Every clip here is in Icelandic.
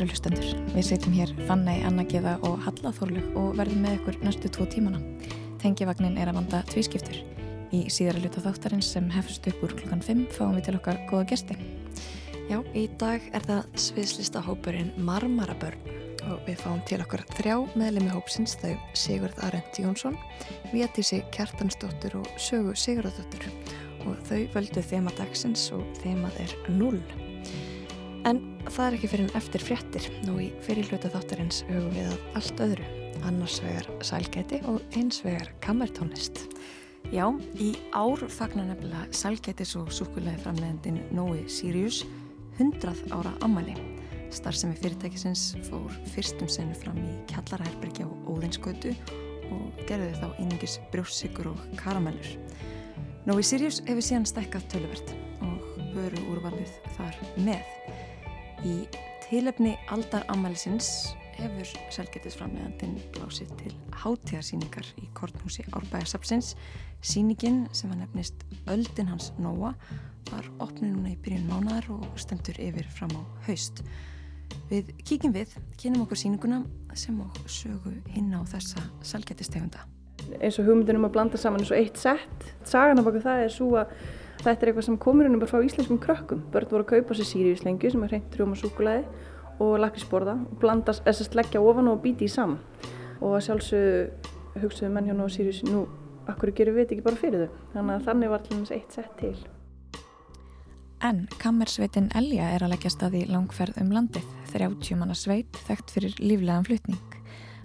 Kæru hlustendur. Við setjum hér Fannei, Anna Geða og Halla Þorlug og verðum með ykkur næstu tvo tímana. Tengivagnin er að vanda tvískiptur. Í síðara luta þáttarins sem hefst upp úr klukkan 5 fáum við til okkar góða gesti. Já, í dag er það sviðslista hópurinn Marmarabörn og við fáum til okkar þrjá meðlemi hópsins þau Sigurð Arendt Jónsson, Vétísi Kjartansdóttur og Sögu Sigurðardóttur og þau völdu þema dagsins og þemað er 0. En það er ekki fyrir en eftir fréttir. Nú í fyrirluta þáttarins hugum við að allt öðru. Annars vegar sælgæti og eins vegar kammertónlist. Já, í ár fagnar nefnilega sælgætis og súkulega framlegandin Nói Sirius 100 ára ammali. Starfsemi fyrirtækisins fór fyrstum senu fram í kjallarherbergi á Óðinsgötu og gerði þá einingis brjóssikur og karamellur. Nói Sirius hefur síðan stækkað töluvert og böru úrvalið þar með. Í tilefni aldar ammælisins hefur selgetisframleðandinn blásið til hátíðarsýningar í Kortnúsi Árbæðarsapsins. Sýningin sem var nefnist Öldin hans Nóa var opnið núna í byrjun mánadar og stendur yfir fram á haust. Við kíkjum við, kynum okkur sýninguna sem og sögu hinn á þessa selgetistegunda. Eins og hugmyndunum að blanda saman eins og eitt sett. Sagan af okkur það er svo að Þetta er eitthvað sem komur inn um bara frá íslenskum krökkum. Börn voru að kaupa sér síriuslengju sem er hreint rjóma súkulæði og lakrisborða og blandast, þess að leggja ofan og býti í saman. Og sjálfsög hugsaðu menn nú á sírius, nú, akkur gerir við ekki bara fyrir þau. Þannig að þannig var dæmis eitt sett til. En kammersveitin Elja er að leggja stað í langferð um landið. 30 manna sveit þekkt fyrir líflegan flutning.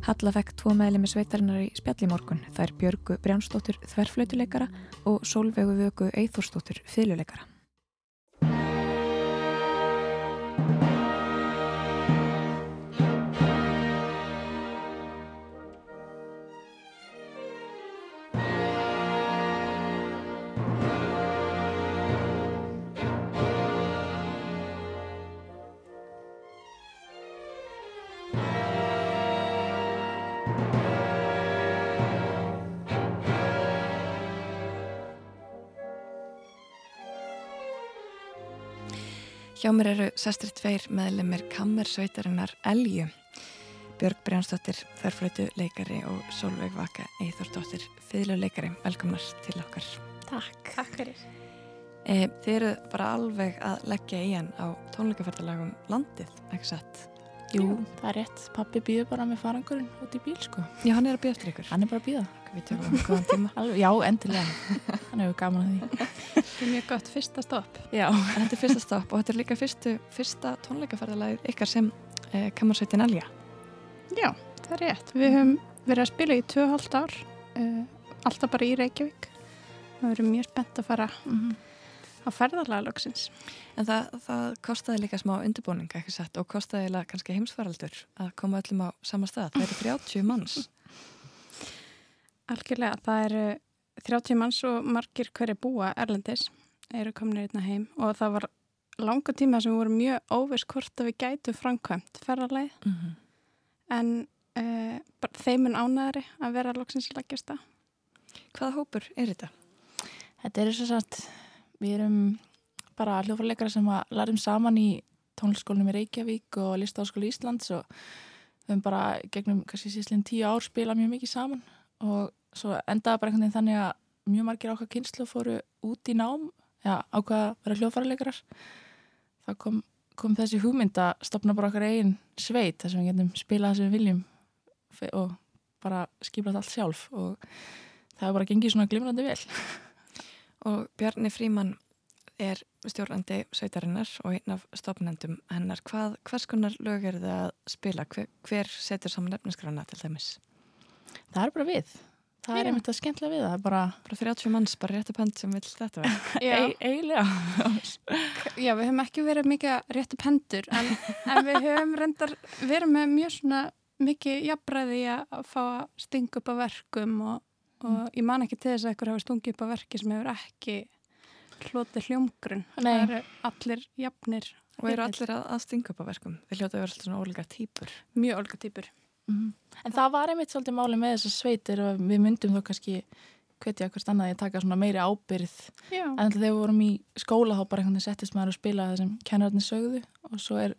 Halla fekk tvo meðlemi sveitarinnar í spjallimorgun. Er Björgu Brjánsdóttur þverflautuleikara og Solveigu Vögu Eithórsdóttur fyluleikara. Hjá mér eru sestri tveir meðlemið kammersveitarinnar Elju. Björg Brjánsdóttir, þörflötu leikari og Solveig Vaka Eithordóttir, fyrirleikari. Velkomnar til okkar. Takk. Takk fyrir. E, þið eru bara alveg að leggja í hann á tónleikaferðalagum landið, ekki satt? Jú, Jú, það er rétt. Pappi býður bara með farangurinn út í bíl, sko. Já, hann er að býða eftir ykkur. Hann er bara að býða. Við tökum um góðan tíma. Alveg, já, endilega. hann hefur gaman að því. Það er mjög gott fyrsta stopp. Já, þetta er fyrsta stopp og þetta er líka fyrstu, fyrsta tónleikaferðalagið ykkar sem eh, kammersveitin Elja. Já, það er rétt. Við höfum verið að spila í 2,5 ár, uh, alltaf bara í Reykjavík. Það verið mjög spennt að fara mm -hmm. Á ferðarlagalöksins. En það, það kostiði líka smá undirbúning, ekki satt, og kostiði líka kannski heimsfaraldur að koma öllum á sama stað. Það eru 30 manns. Algjörlega, það eru 30 manns og margir hverju búa erlendis eru komin einna heim og það var langa tíma sem voru mjög óviss hvort að við gætu framkvæmt ferðarleið mm -hmm. en uh, þeimun ánæðari að vera loksins leggjast að. Hvaða hópur er þetta? Þetta er svo sagt, við erum bara hljófarleikara sem að lærum saman í tónlskólinum í Reykjavík og Listáskóli Íslands og við höfum bara gegnum kannski síðan tíu ár spila mjög mikið saman. Og svo endaði bara einhvern veginn þannig að mjög margir ákvað kynslu fóru út í nám já, ákvaða að vera hljófarleikarar það kom, kom þessi hugmynd að stopna bara okkar eigin sveit þar sem við getum spilað sem við viljum og bara skipla allt sjálf. Og það er bara gengið svona glimrandi vel Og Bjarni Fríman er stjórnandi sveitarinnar og einn af stopnendum hennar. Hvað, hvers konar lög er það að spila? Hver, hver setur saman efnisgrana til dæmis? Það er bara við Það er einmitt að skemmtilega við það, bara, bara 30 manns, bara réttu pend sem vil þetta vera. Já, eiginlega. Já, við höfum ekki verið mikið réttu pendur, en, en við höfum reyndar verið með mjög svona mikið jafnbræði að fá að stinga upp á verkum og, og mm. ég man ekki til þess að eitthvað hafa stungið upp á verki sem hefur ekki hlotið hljómgrunn. Það eru allir jafnir. Og eru allir að, að stinga upp á verkum? Þeir hljótið að vera alltaf svona ólíka týpur. Mjög ólíka týpur. Mm -hmm. En það var einmitt svolítið máli með þessar sveitir og við myndum þó kannski hvetja hvert annað að taka svona meiri ábyrð Já. en þegar við vorum í skóla þá bara einhvern veginn settist maður að spila það sem kennararnir sögðu og svo er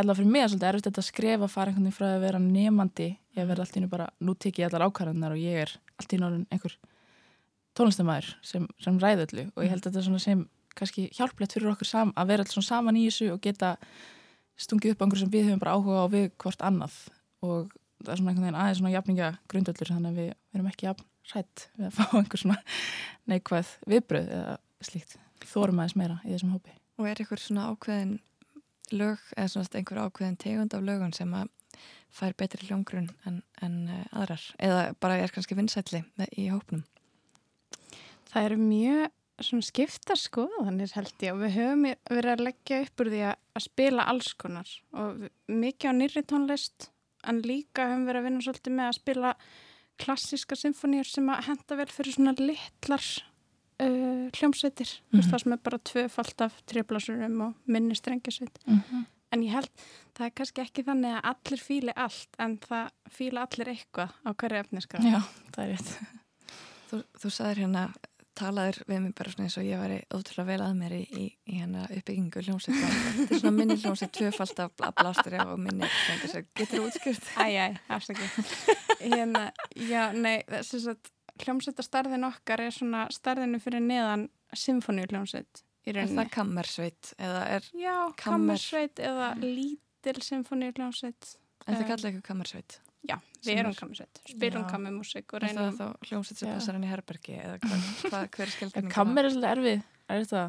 eða fyrir mig er svolítið erfitt að skrefa fara einhvern veginn frá að vera nefandi ég verði allt í hennu bara, nú tek ég allar ákvarðanar og ég er allt í hennu einhver tónlistamæður sem, sem ræði öllu. Og ég held að þetta er svona sem kannski hjálplegt fyrir okkur sam, að vera alls svona saman í þessu og geta stungið upp einhverju sem við höfum bara áhuga á við hvort annað. Og það er svona einhvern veginn aðeins svona jafninga grundöllur þannig að við verum ekki jafn rætt við að fá einhver svona neikvæð viðbröð eða slíkt. Þórum aðeins meira í þessum hópi. Og er einhver svona ákveðin lög eða svona einhver ákveðin tegund af lögun sem að fær betri hljóngrun en, en uh, aðrar eða bara er kannski vinsætli í hópnum? Það eru mjög svona skipta skoðanir held ég og við höfum verið að leggja upp úr því að spila alls konar og mikið á nýri tónlist en líka höfum verið að vinna svolítið með að spila klassiska symfóníur sem að henda vel fyrir svona litlar uh, hljómsveitir mm -hmm. það sem er bara tvöfalt af treflasurum og minni strengasveit mm -hmm. En ég held það er kannski ekki þannig að allir fíli allt en það fíla allir eitthvað á hverju efniska Já, það er rétt. Þú, þú sagðir hérna talaður við mig bara svona eins og ég væri ótrúlega vel að mér í, í, í hérna uppbyggingu hljómsveit. Þetta er svona minni hljómsveit tvöfald af blástur og minni getur þú útskjört? Æjæj, afsakið. Hérna, Já, nei, þess að hljómsveitastarðin okkar er svona starðinu fyrir neðan symfóníu hljómsveit Er það kammersveit? Já, kammersveit eða lítil symfóníu hljómsveit En það kalla eitthvað kammersveit? Já, við erum kammersveit, spilum kammermusik og reynum... Er það þá hljómsveit sem passar hann í herbergi eða hvað, hvað, hver er skilgjörning? Kammer er svolítið erfið, er þetta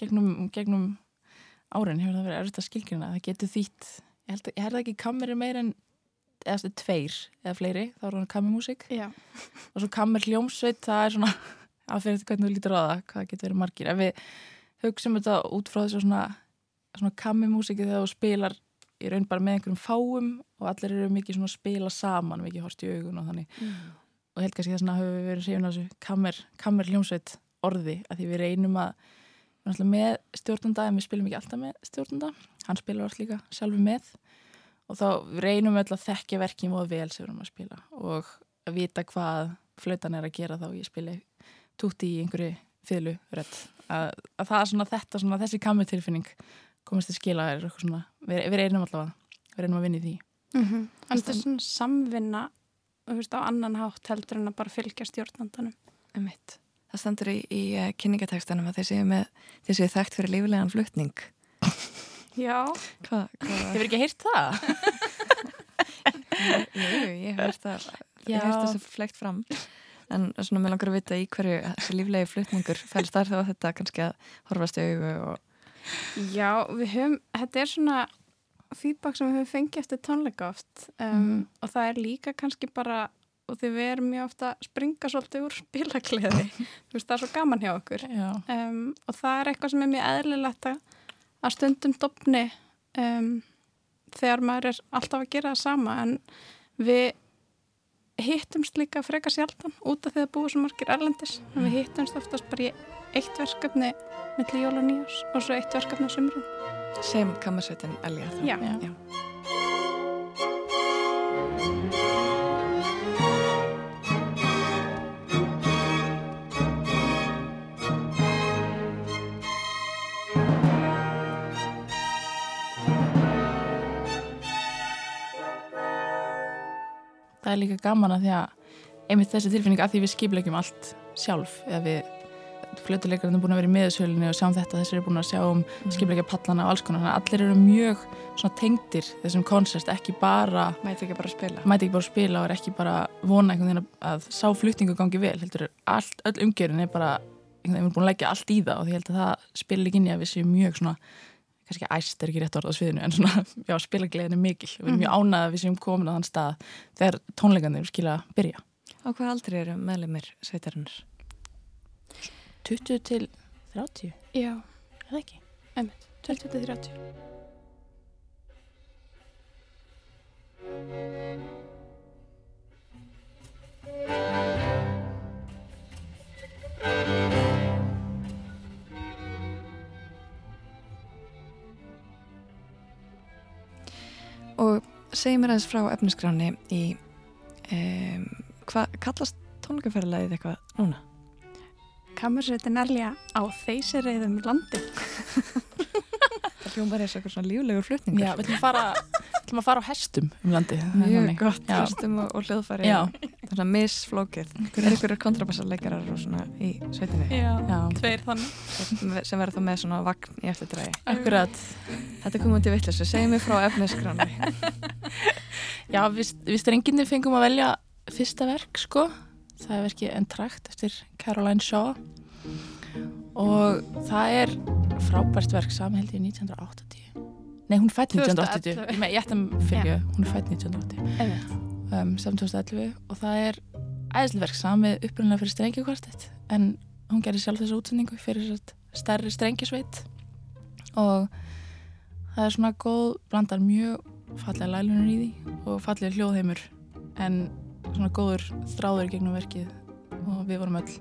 gegnum, gegnum árin hefur það verið erfitt að skilgjörna, það getur þýtt ég held, ég held ekki kammer er meir en eða tveir eða fleiri þá er hann kammermusik og svo kammer hljómsveit, það er svona aðferðið hvernig þú lítur á það, hvað getur verið margir? Ef við hugsim þetta út frá þessu svona, svona kammermusiki þegar þú spilar í raun bara með einhverjum fáum og allir eru mikið svona að spila saman mikið horst í augun og þannig. Mm. og held kannski þess að höfum við verið segjum þessu kammer, kammer hljómsveit orði að því við reynum að með stjórnanda, en við spilum ekki alltaf með stjórnanda, hann spilar alltaf líka sjálfu með. Og þá reynum við alltaf að þekkja verkið móð vel sem við erum að spila og að vita hvað flautan er að gera þá ég spili túti í einhverju fylgu rött að, að það er svona þetta, svona þessi kammertilfinning komast til skila er eitthvað svona, við, við reynum allavega við reynum að vinna í því. Mm -hmm. En þetta er svona samvinna veist, á annan hátt heldur en að bara fylgja stjórnandanum. Um Það stendur í, í uh, kynningatekstanum að þeir séu með þeir séu þekkt fyrir lífilegan flutning. Já. Hvað? Þið verður ekki heyrt það? Jú, ég hef heyrt það. Ég hef heyrt þessu flegt fram en svona með langar að vita í hverju líflegi flutningur fælst þar þá þetta kannski að horfast í auðu og Já, við höfum, þetta er svona feedback sem við höfum fengið eftir tónleika oft um, mm. og það er líka kannski bara, og því við erum mjög ofta að springa svolítið úr spilakleði þú veist, það er svo gaman hjá okkur. Um, og það er eitthvað sem er mjög eðlilegt að stundum dopni um, þegar maður er alltaf að gera það sama en við hittumst líka freka sjaldan út af því að búið svo margir erlendis. En við hittumst oftast bara í eitt verkefni millir jól og nýjós og svo eitt verkefni á sömurinn Sem kammersveitin Elja Já, Já. Það er líka gaman að því að einmitt þessi tilfinning að því við skiplegjum allt sjálf eða við flötuleikarinn er búin að vera í miðsölunni og sjáum þetta, þessir er búin að sjá um mm. skipleika pallana og alls konar, þannig að allir eru mjög tengdir þessum konsert, ekki bara mæti ekki bara að spila mæti ekki bara að spila og er ekki bara vona einhvern veginn að sá flutningu gangi vel, heldur allt, öll umgjörun er bara, einhvern veginn búin að leggja allt í það og því held að það spil ekki inn í að við séum mjög svona kannski æst er ekki rétt orð á sviðinu en svona, já, spilagleðin er mikil við erum mjög mhm. ánað að við séum komin á þann stað þegar tónleikandir skilja að byrja Á hvað aldrei eru meðlemið sveitarinnar? 20 til 30? Já. Er það ekki? Emmett, 20 til 30. Og segi mér aðeins frá efniskráni í um, hvað kallast tónleikaferðilegið eitthvað núna? Kammersveitin Elja á þeysirreiðum landi Það hljómar eins og eitthvað svona líflegur flutningur. Já, við ætlum að fara, við ætlum að fara á hestum um er Mjög gott, Já. hlustum og, og hljóðfæri. Já. Það er svona misflókið. Er ykkur kontrabassarleikarar og svona í sveitinni Já, Já, tveir þannig. sem verður þá með svona vagn í eftirdrægi. akkurat. Þetta er komið til vittlis, segjum við frá efniskránu. Já, við, við strenginni fengum að velja fyrsta verk, sko. Það er verkið Entrakt eftir Caroline Shaw. Og það er frábært verk samhældi í 1980. Nei, hún fætt 1980. 2011. Ég, ættum fyrir, hún fætt 1980. Einmitt. Um, 2011 og það er æðislega verk samið upprunnilega fyrir strengjakvartett. En hún gerir sjálf þessu útsendingu fyrir stærri strengjasveit og það er svona góð blandar mjög fallega lælunur í því og fallega hljóðheimur. En svona góður þráður gegnum verkið. Og við vorum öll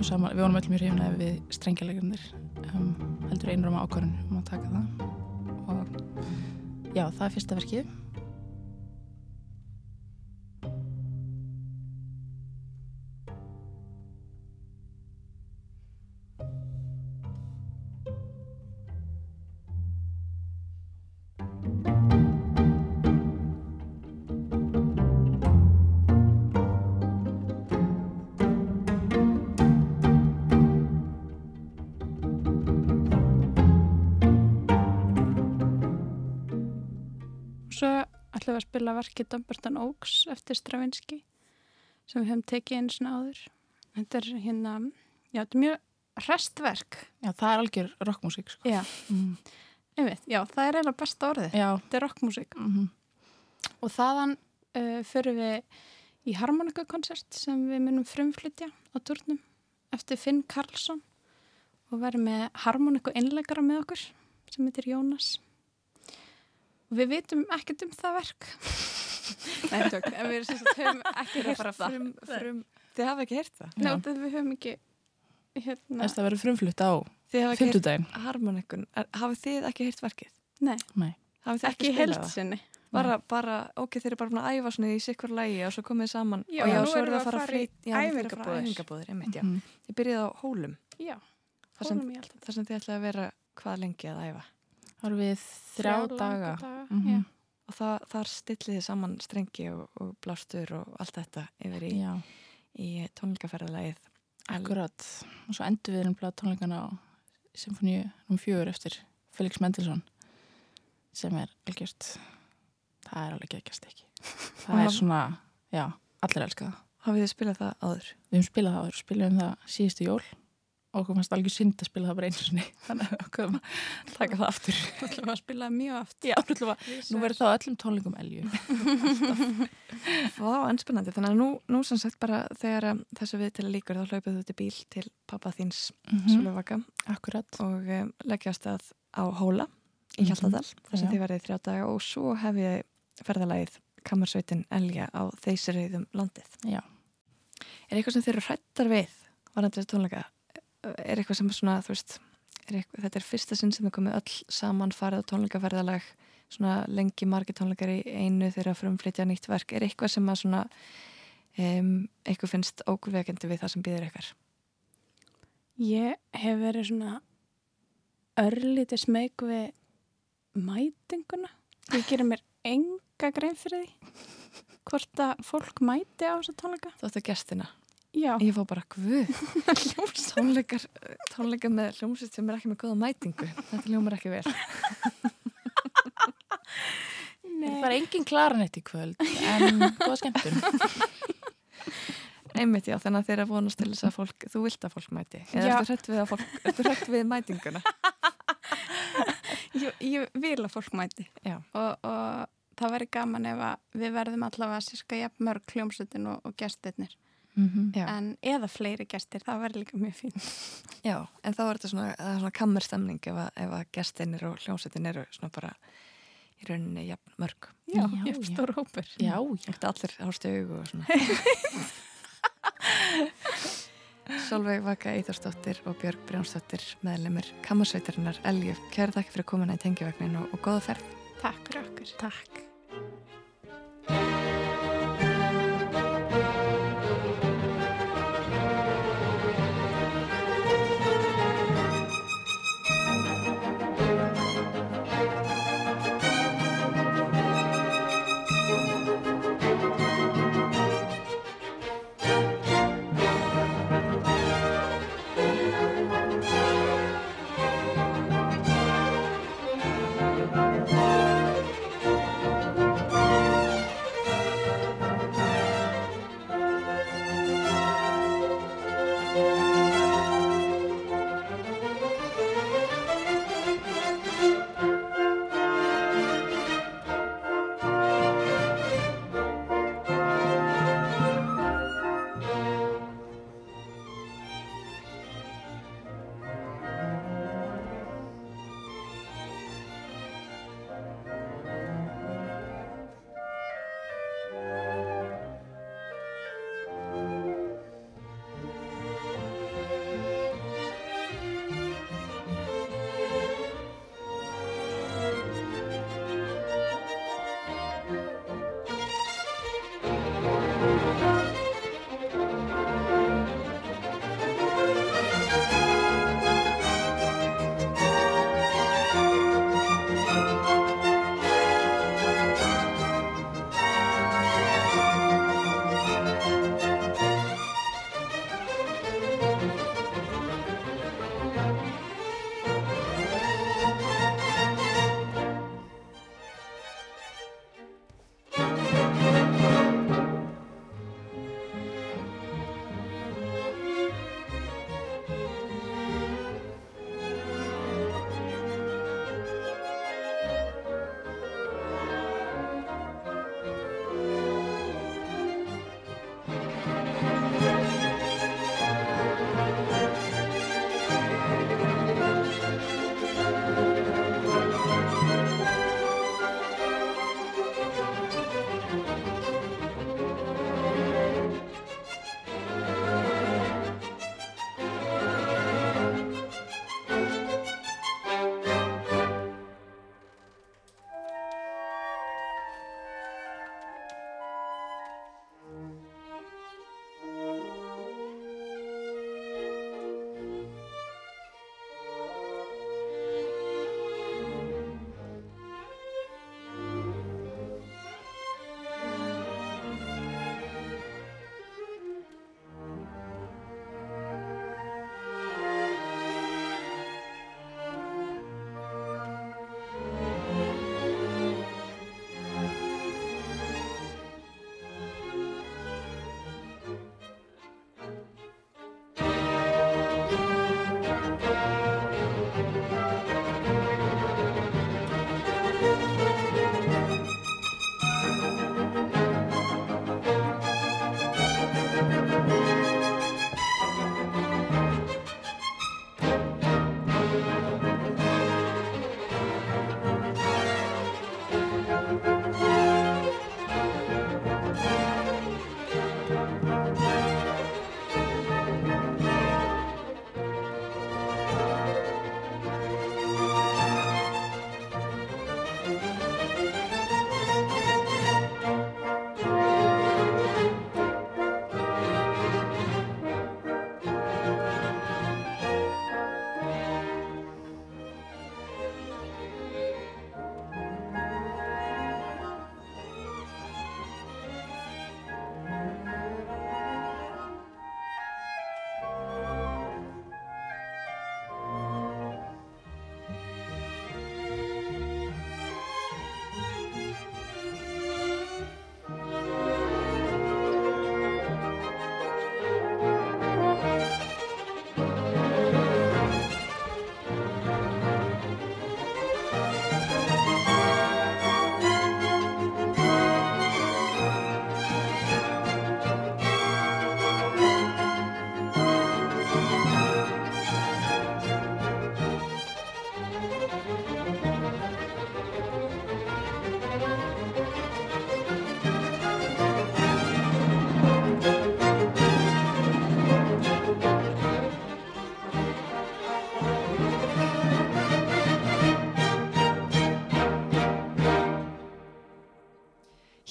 og sama, við vorum öll mjög hrifnaði við strengjalegarnir um, heldur einur um ákvörðun um að taka það. Og já, það er fyrsta verkið ætlum við að spila verkið Dumbarton Oaks eftir Stravinsky sem við höfum tekið einu svona áður. Þetta er hérna, já, þetta er mjög hrestverk. Já, það er algjör rockmusík sko. Já, mm. einmitt, já, það er eiginlega besta orðið. Já, Þetta er rockmusík. mm Og þaðan uh, fyrir við í harmonikakonsert sem við munum frumflytja á turnum eftir Finn Karlsson og verðum með harmoniku einleikara með okkur sem heitir Jónas. Og við vitum ekkert um það verk. Nei, tök, en við sem sagt höfum ekki heyrt það. Frum, frum, þið hafa ekki heyrt það? Þetta við höfum ekki hérna. þess að verður frumflutt á ekki. Er- Hafið þið ekki heyrt verkið? Nei, Nei. Hafið þið ekki held það? sinni. Bara, bara, ok, þeir eru bara að æfa svona í sikkur lægi og svo komið þið saman Já, og já, nú svo eru við það að að fara fara í frýt, já, þið já. Mhm. Þið byrjuði á hólum, Já, hólum í alltaf. þar sem þið ætlaði að vera hvað lengi að æfa. Það eru við þrjá daga. Mhm. Já. Og það, þar stillið þið saman strengi og, og blástur og allt þetta yfir í, í tónleikaferðalagið. akkurat. Og svo endur við erum tónleikana á Symfóníu nr. 4 eftir Felix Mendelssohn sem er algjört það er alveg geggjast ekki. Það er svona, já, allir elska það. Hafið þið spilað það áður? Við höfum spilað það áður, spilum það síðustu jól okkur fannst algjör synd að spila það bara einu sinni þannig að okkur að taka það aftur. Þú ætlum að spila mjög oft. Já, nú ætlum að- nú verður það á öllum tónleikum elju. Vá, ennspennandi. Þannig að nú, nú sem sagt bara þegar að þessu við til að líkur þá hlaupið þú til bíl til pappa þíns Mm Sóluvaka Akkurat. og um, leggjast að á Hóla í Mhm. Hjaltadal þar sem þið verðið þrjá daga og svo hef ég ferðalagið Kammarsveitin Elja á þeysirriðum landið. Já. Er eitthvað sem þeir eru hrættar við varandi þessu tónleika? Er eitthvað sem svona, þú veist, er eitthvað, þetta er fyrsta sinn sem er komið öll saman farið á tónleikaferðalag, svona lengi margir tónleikar í einu þeirra frumflytja nýtt verk. Er eitthvað sem að svona, um, eitthvað finnst ógurvekjandi við það sem býður ykkar? Ég hef verið svona örlítið smeg við mætinguna. Ég gerir mér enga grein fyrir því hvort að fólk mæti á þessa tónleika. Þú ætti gestina. Já, Ég fór bara, guð, tónleikar, tónleikar með hljómsveit sem er ekki með góða mætingu. Þetta hljómar ekki vel. Það er engin klaranett í kvöld en góða skemmtun. Einmitt já, þannig að þeir að vonast til þess að fólk, þú vilt að fólk mæti. Eða Já. ertu hrætt við að fólk, ertu hrætt við mætinguna? ég, ég vil að fólk mæti. Já. Og, og það væri gaman ef að við verðum allavega sirka jafn mörg hljómsutin og, og gestirnir. Mm Já. En eða fleiri gestir, það væri líka mjög fín. Já, en þá er þetta svona, það er svona kammerstemning ef að, ef að gestinir og hljómsveitin eru svona bara í rauninni jafn mörg. Já, Já, ég já. stór hópur. Já, já. Ekkert allir ástu augu og svona. Solveig Vaka Íþórsdóttir og Björg Brjánsdóttir meðlemur kammersveitarinnar Elju. Kæra þakki fyrir komuna í tengjavagnin og, og góða ferð. Takk fyrir okkur. Takk.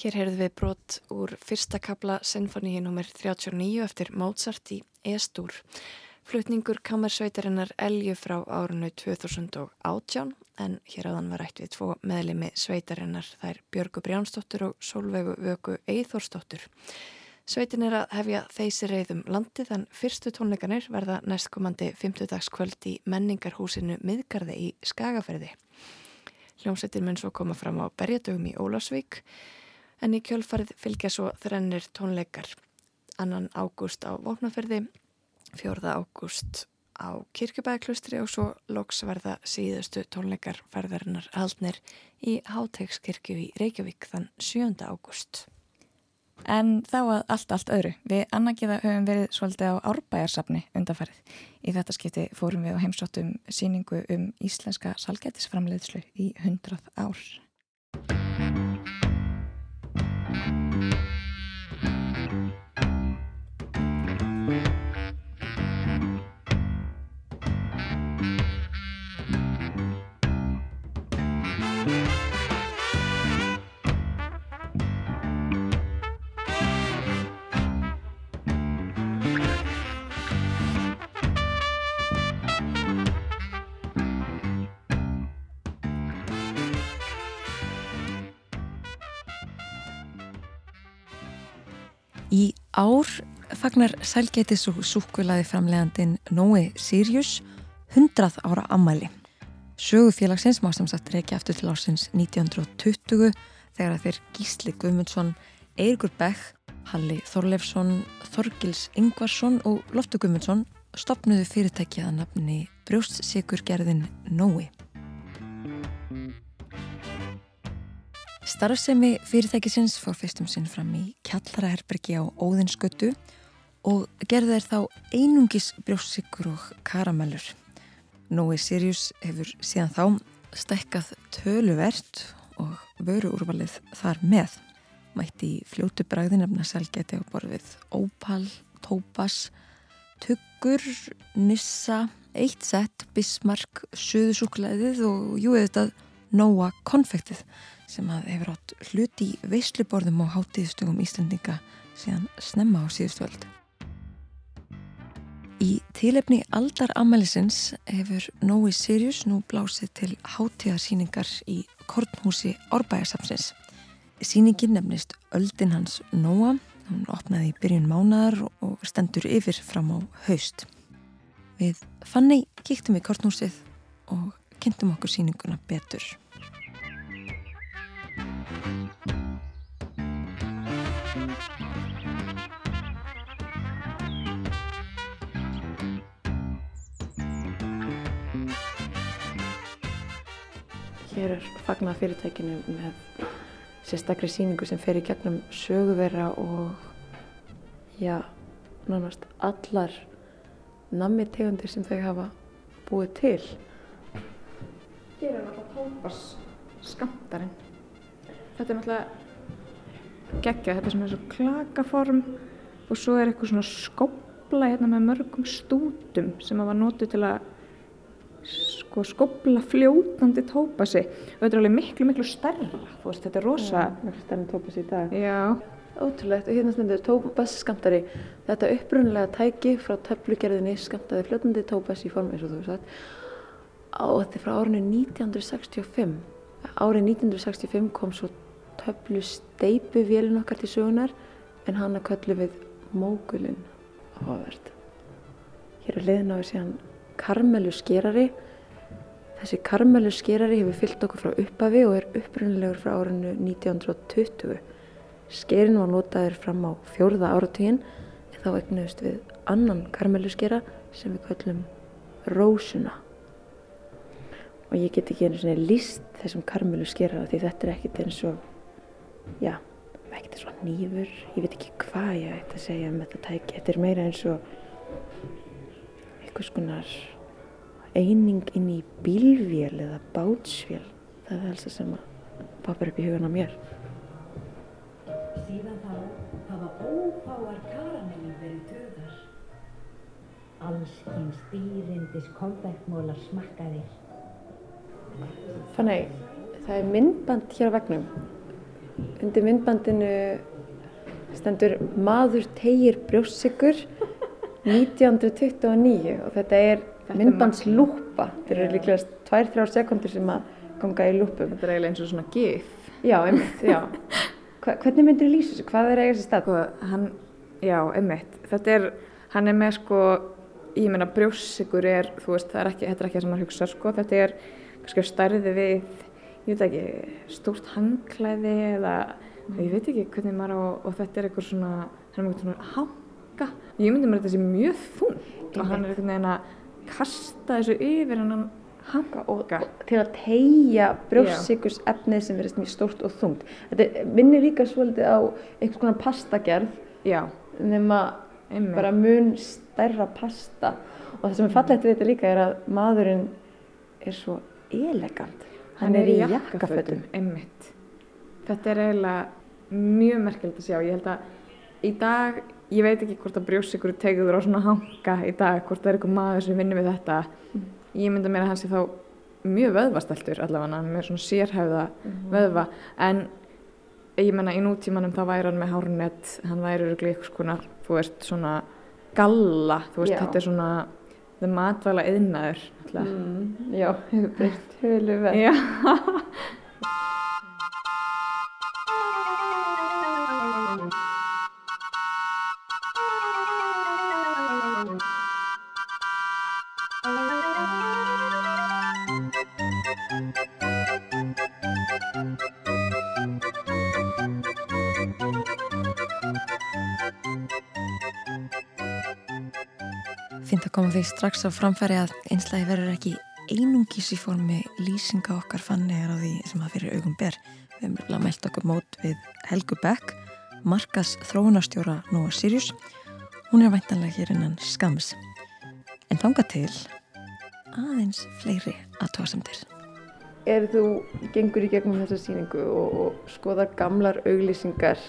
Hér heyrðum við brot úr fyrsta kabla Sinfoníi nr. 39 eftir Mozart í Estúr. Flutningur kammersveitarinnar Elju frá árunnu 2018 en hér áðan var rætt við tvo meðlimi sveitarinnar þær Björgu Brjánsdóttur og Solveigu Vöku Eithórsdóttur. Sveitin er að hefja þeysi reyðum landið en fyrstu tónleikanir verða næstkomandi 50 dagskvöld í menningarhúsinu Miðgarði í Skagaferði. Hljómsveitin mun svo koma fram á Berjadögum í Ólasvík en í kjölfarið fylgja svo þrennir tónleikar. Annan ágúst á Vóknarferði, fjórða ágúst á Kirkjubæðaklustri og svo loks verða síðustu tónleikar ferðarinnar haldnir í Hátegskirkju í Reykjavík þann 7. ágúst. En þá að allt, allt öðru. Við annarkiða höfum verið svolítið á árbæjarsafni undanfarið. Í þetta skipti fórum við á heimsóttum síningu um íslenska salgætisframleiðslu í 100 ár. Í ár fagnar sælgætis og súkulaði framlegandin Nói Sirius 100 ára ammali. Sögufélagsins má sem sagt reykja eftir til ársins 1920 þegar að þeir Gísli Guðmundsson, Eirikur Beck, Halli Þorleifsson, Þorgils Ingvarsson og Loftur Guðmundsson stopnuðu fyrirtækið að nafni brjóstsikurgerðin Nói. Starfsemi fyrirtækisins fór fyrstum sinn fram í kjallaraherbergi á Óðinsgötu og gerði þeir þá einungis brjóstsikur og karamellur. Nói Sirius hefur síðan þá stekkað töluvert og vöru úrvalið þar með. Mætti í fljótu bræði nefna selgeti á borfið Opal, Tópas, Tuggur, Nissa, Eitt Sett, Bismarck, Suðusúklaðið og jú eða Nóa konfektið sem að hefur átt hluti í veisluborðum og hátíðstugum Íslandinga síðan snemma á síðustvöld. Í tílefni aldar ammælisins hefur Nói Sirius nú blásið til hátíðarsýningar í Kornhúsi Árbæjarsapsins. Sýningin nefnist Öldin hans Nóa, hún opnaði í byrjun mánadar og stendur yfir fram á haust. Við fannig kíktum í Kornhúsið og kynntum okkur sýninguna betur. Hér er fagnað fyrirtækinu með sérstakri síningu sem fer í gegnum söguvera og já, nánast allar nammi tegundir sem þau hafa búið til. Er náttúrulega tópas skamtarinn. Þetta er náttúrulega geggja, þetta er svona og klakaform og svo er eitthvað svona skópla hérna með mörgum stútum sem að var nótið til að sko skópla fljótandi tópasi og þetta er alveg miklu miklu stærra þú veist, þetta er rosa Mjög stærn tópas í dag. já, Ótrúlegt og hérna stendur tópas skamtari. Þetta upprunalega tæki frá töflugerðinni skamtaði fljótandi tópas í form eins og þú veist á þetta er frá árinu 1965. Árið 1965 kom svo töflu steipu vélinn okkar til sögunar en hana köllum við mógulinn áhugavert. Hér er liðin á við síðan karmelu skerari. Þessi karmelu skerari hefur fyllt okkur frá upphafi og er upprunalegur frá árinu 1920. Skerin var notaður fram á fjórða áratugin en þá egnuðust við annan karmeluskera sem við kallum rósuna. Og ég get ekki einu svona líst þessum karmeluskera því þetta er ekkert eins og, já, ekkert eins og nýfur. Ég veit ekki hvað ég ætti að segja um þetta tæki. Þetta er meira eins og einhvers konar eining inn í bílvél eða bátsvél. Það er það sem að papar upp í hugan á mér. Síðan þá hafa ófáar karamellur verið töðar. Allskins dýrindis konfektmólar smakkaðir. Þannig, það er myndband hér á vegnum undir myndbandinu stendur maður tegir brjóstsikur 1929 og þetta er myndbandslúpa. Þetta eru líklega 2-3 sekundir sem að ganga í lúpum. Þetta er eiginlega eins og svona gif. Já, einmitt, já. Hva, hvernig myndir þú lýsa þessu? Hvað er eiga sér stað? Sko, hann, já, einmitt. Þetta er, hann er með sko, ég meina brjóssikur er, þú veist, er ekki, þetta er ekki það sem maður hugsa, sko. Þetta er stærði við, ég veit ekki, stórt hangklæði eða, ég veit ekki hvernig maður á, og þetta er eitthvað svona, hann er eitthvað svona hanga. Ég myndi mér þetta sé mjög þungt. Og hann er einhvern veginn að kasta þessu yfir hann hanga og til að tegja brjóstsykurs efnið sem verðist mjög stórt og þungt. Þetta minnir líka svolítið á einhvers konar pastagerð Já, nema einmitt. bara mun stærra pasta. Og það sem er fallegt við þetta líka er að maðurinn er svo elegant. Hann, er í jakkafötum. Einmitt. Þetta er eiginlega mjög merkilegt að sjá. Ég held að í dag, ég veit ekki hvort að brjósikur tegur á svona hanga í dag, hvort það er eitthvað maður sem vinnur við þetta. Ég mynda mér að hann sé þá mjög vöðvastæltur allavega, með svona sérhæfða vöðva. En ég menna í nútímanum þá væri hann með hárnett, hann væri eitthvað konar, þú veist, svona galla, þú veist, Já. þetta er svona, það matvæla yðnaður. Mm. Já, hefur breytt höfulega vel. Já. að koma því strax á framfæri að einslægi verður ekki einungis í formi lýsinga okkar fannigar á því sem að fyrir augum ber. Við hefum nefnilega mælt okkur mót við Helgu Beck, markas þróunarstjóra Nóa Sirius. Hún er væntanlega hér innan skams. En þanga til aðeins fleiri aðtóðsamtir. Er þú gengur í gegnum þessa sýningu og, og skoðar gamlar auglýsingar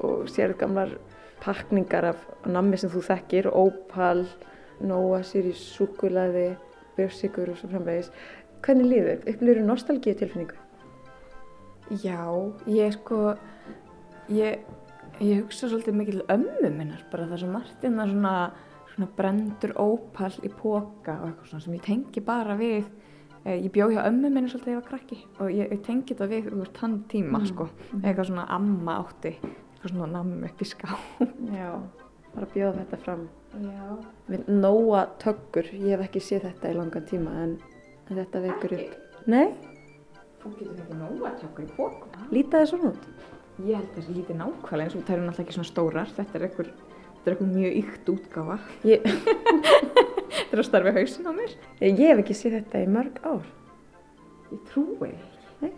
og sér gamlar pakningar af nammi sem þú þekkir, ópal, nóa, sýris, súkulaði, björnsikur og svo framvegis. Hvernig líður? Upplýður nostalgíu tilfinningu? Já, ég sko, ég, ég hugsa svolítið mikið til ömmu minnar, bara það sem Martin það svona, svona brendur ópal í póka og eitthvað svona sem ég tengi bara við, eh, ég bjó hjá ömmu minni svolítið þegar ég var krakki og ég, ég tengi þetta við úr þann tíma sko, eitthvað svona amma átti, eitthvað svona nammi upp í ská. Já, bara bjóða þetta fram. Nóa töggur, ég hef ekki séð þetta í langan tíma en, þetta vekur upp. Nei, Þú getur ekki nóga tökur í pókum. líta það svona út. Ég held að þessi lítið nákvæmlega eins og það eru náttúrulega ekki svona stórar, þetta er einhver, þetta er einhver mjög ykt útgáfa. Ég, Þetta er að starfi hausin á mér. ég hef ekki séð þetta í mörg ár. Ég trúi ekki.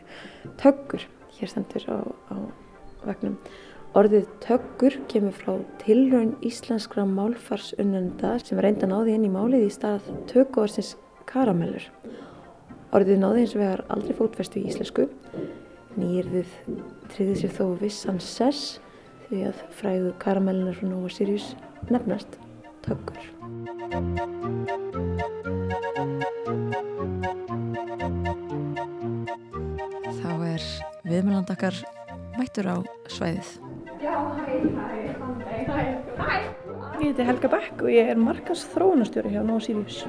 Töggur, hér stendur á, á vegnum. Orðið töggur kemur frá tilraun íslenskra málfarsunnenda sem reynda náði inn í málið í stað tökuorsins karamellur. Orðið náði eins og vegar aldrei fótfestu í íslensku. Nýrðið tryði sér þó vissan sess því að fræðu karamellunar frá Nova Sirius nefnast töggur. Þá er viðmjölandakar mættur á svæðið. Ég heiti Helga Beck og ég er markas þróunastjóri hjá Nova Sirius.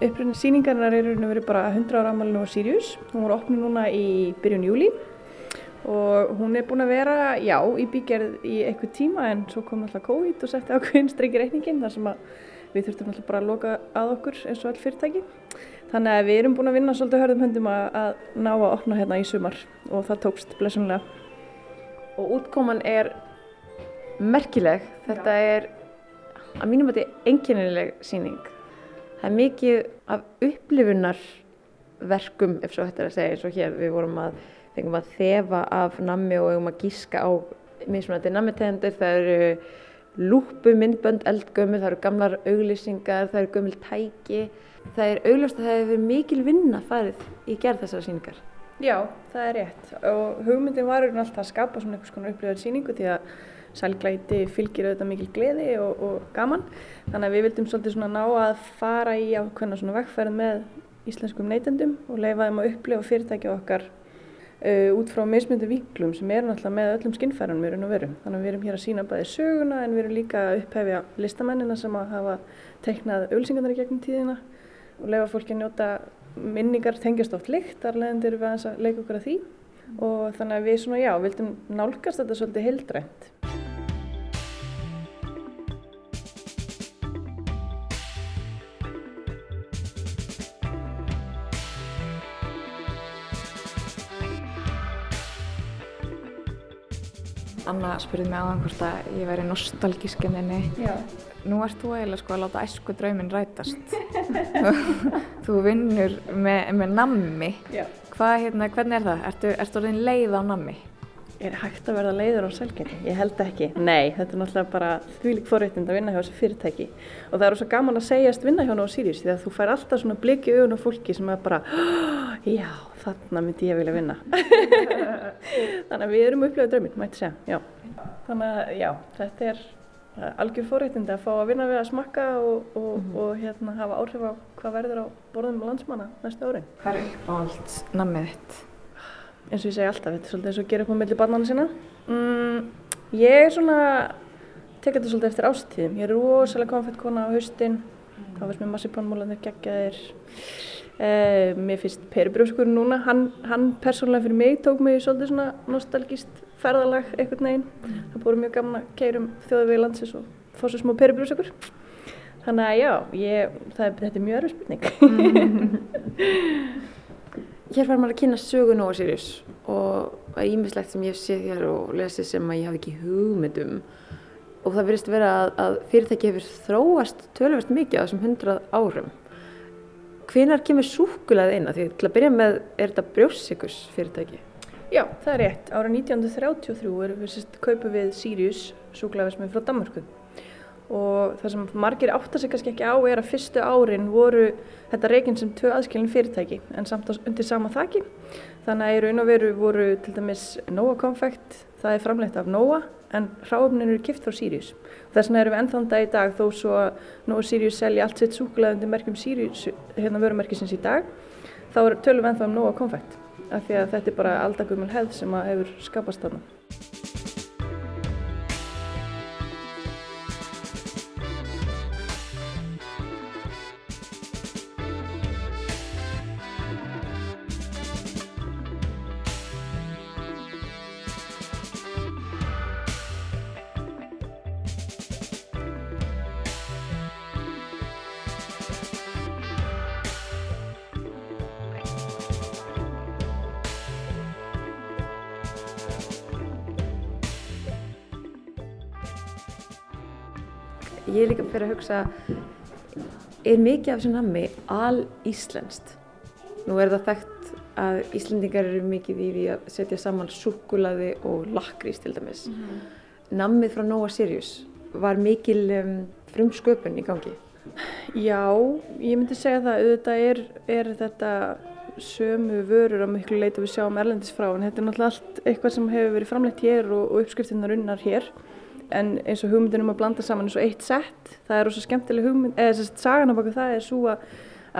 Upprunni síningarnar er raun og verið bara 100 ára amalinu á Sirius. Hún var opnið núna í byrjun júli og hún er búin að vera, já, í bígerð í einhver tíma en svo kom alltaf COVID og setti ákveðin streykir reikningin þar sem við þurftum alltaf bara að loka að okkur eins og all fyrirtæki. Þannig að við erum búin að vinna svolítið hörðum höndum að, að ná að opna hérna í sumar og það tókst blessunlega. Og útkoman er merkileg. Þetta er að mínum að þetta er enginnileg síning. Það er mikið af upplifunarverkum, ef svo hættir að segja, eins og hér við vorum að fengum að þefa af nammi og að gíska á mismunandi nammitegundir. Það eru lúpu myndbönd eldgömmul, það eru gamlar auglýsingar, það eru gömul tæki. Það er augljóst að það hefur mikil vinna farið í gerð þessara síningar. Já, það er rétt og hugmyndin var raun alltaf að skapa svona einhvers konar upplifar síningu því að sælglæti fylgir auðvitað mikil gleði og, og gaman þannig að við vildum svolítið svona ná að fara í ákveðna svona vegferð með íslenskum neytendum og leifa þeim að upplifa fyrirtæki okkar út frá mismyndu vinklum sem eru náttúrulega með öllum skinnfærunum í raun og veru. Þannig að við erum hér að sína bæði söguna en við erum líka að upphefja listamennina sem að hafa teiknað auðsingarnar í gegnum tíðina og leifa fólki að njóta minningar tengjast oft lykt, þar leðandi erum við að leika okkur að því og þannig að við svona já, vildum nálgast þetta svolítið heildrænt. Anna spurði mig aðan hvort að ég væri nostalgísk en henni. Já. Nú ert þú eiginlega sko að láta æsku drauminn rætast. þú vinnur með, með nammi. Já. Hvað, hérna, hvernig er það? Ertu, ertu orðin leið á nammi? Er hægt að verða leiður á selgeti? Ég held ekki. Nei, þetta er náttúrulega bara þvílik forréttind að vinna hjá þessu fyrirtæki. Og það er svo gaman að segjast vinna hjá Nóa Sirius því að þú fær alltaf svona bliki augun á fólki sem er bara, já, þarna myndi ég vilja vinna. Þannig að við erum upplifað drauminn, mætti segja, já. Þannig að, já, þetta er algjör forréttind að fá að vinna við að smakka og, og, mm -hmm. og hérna hafa áhrif á hvað verður á borðum landsmanna næstu árin. Hvað er uppáhalds? Eins og ég segi alltaf, þetta er svolítið eins og að gera upp á milli barnana sína. Mm, ég er svona, tek þetta svolítið eftir ástíðum. Ég er rosalega konfett kona á haustin, þá veist mér massipannmúlanir geggjaðir. Eh, mér finnst peribrjóskurinn núna, hann, hann persónulega fyrir mig tók mig svolítið svona nostalgíst ferðalag einhvern veginn. Það búið mjög gaman að keirum þjóðvegi landsins og fá svo smá peribrjóskur. Þannig að já, ég, það, þetta er mjög erfið spurning. Hér fær maður að kynna sögu Nóa Sirius og það er ímislegt sem ég sé hér og lesi sem að ég hafi ekki hugmyndum og það verðist vera að, að fyrirtæki hefur þróast tölverst mikið á þessum hundrað árum. Hvenar kemur súkulega eina? Því til að byrja með er þetta brjóssikurs fyrirtæki? Já, það er rétt. Ára 1933 erum við sérst kaupið við Sirius er frá Danmarku og það sem margir áttar sig kannski ekki á er að fyrstu árin voru þetta reyginn sem tvö aðskilin fyrirtæki en samt undir sama þaki. Þannig að í raun og veru voru til dæmis Nóa Confect, það er framleitt af Nóa en hráöfnin eru kipt frá Sirius. Þess vegna erum við ennþann dag í dag þó svo að Nóa Sirius selja allt sitt súkulæðundi merkjum Sirius hérna vörumerkisins í dag þá tölum við ennþá um Nóa Confect af því að þetta er bara aldagumul hefð sem hefur skapast þarna fyrir að hugsa er mikið af þessu nammi al-íslenskt? Nú er það þekkt að Íslendingar eru mikið í því að setja saman sukkulaði og lakrís til dæmis. Mm -hmm. nammið frá Nóa Sirius var mikil um, frum sköpun í gangi? Já, ég myndi segja það auðvitað er, er þetta sömu vörur á miklu leita við sjáum erlendis frá en þetta er náttúrulega allt eitthvað sem hefur verið framleitt hér og, og uppskriftinnar unnar hér en eins og hugmyndin um að blanda saman eins og eitt sett, það er rosa skemmtileg hugmynd, eða þess að sagan á baka það er svo að,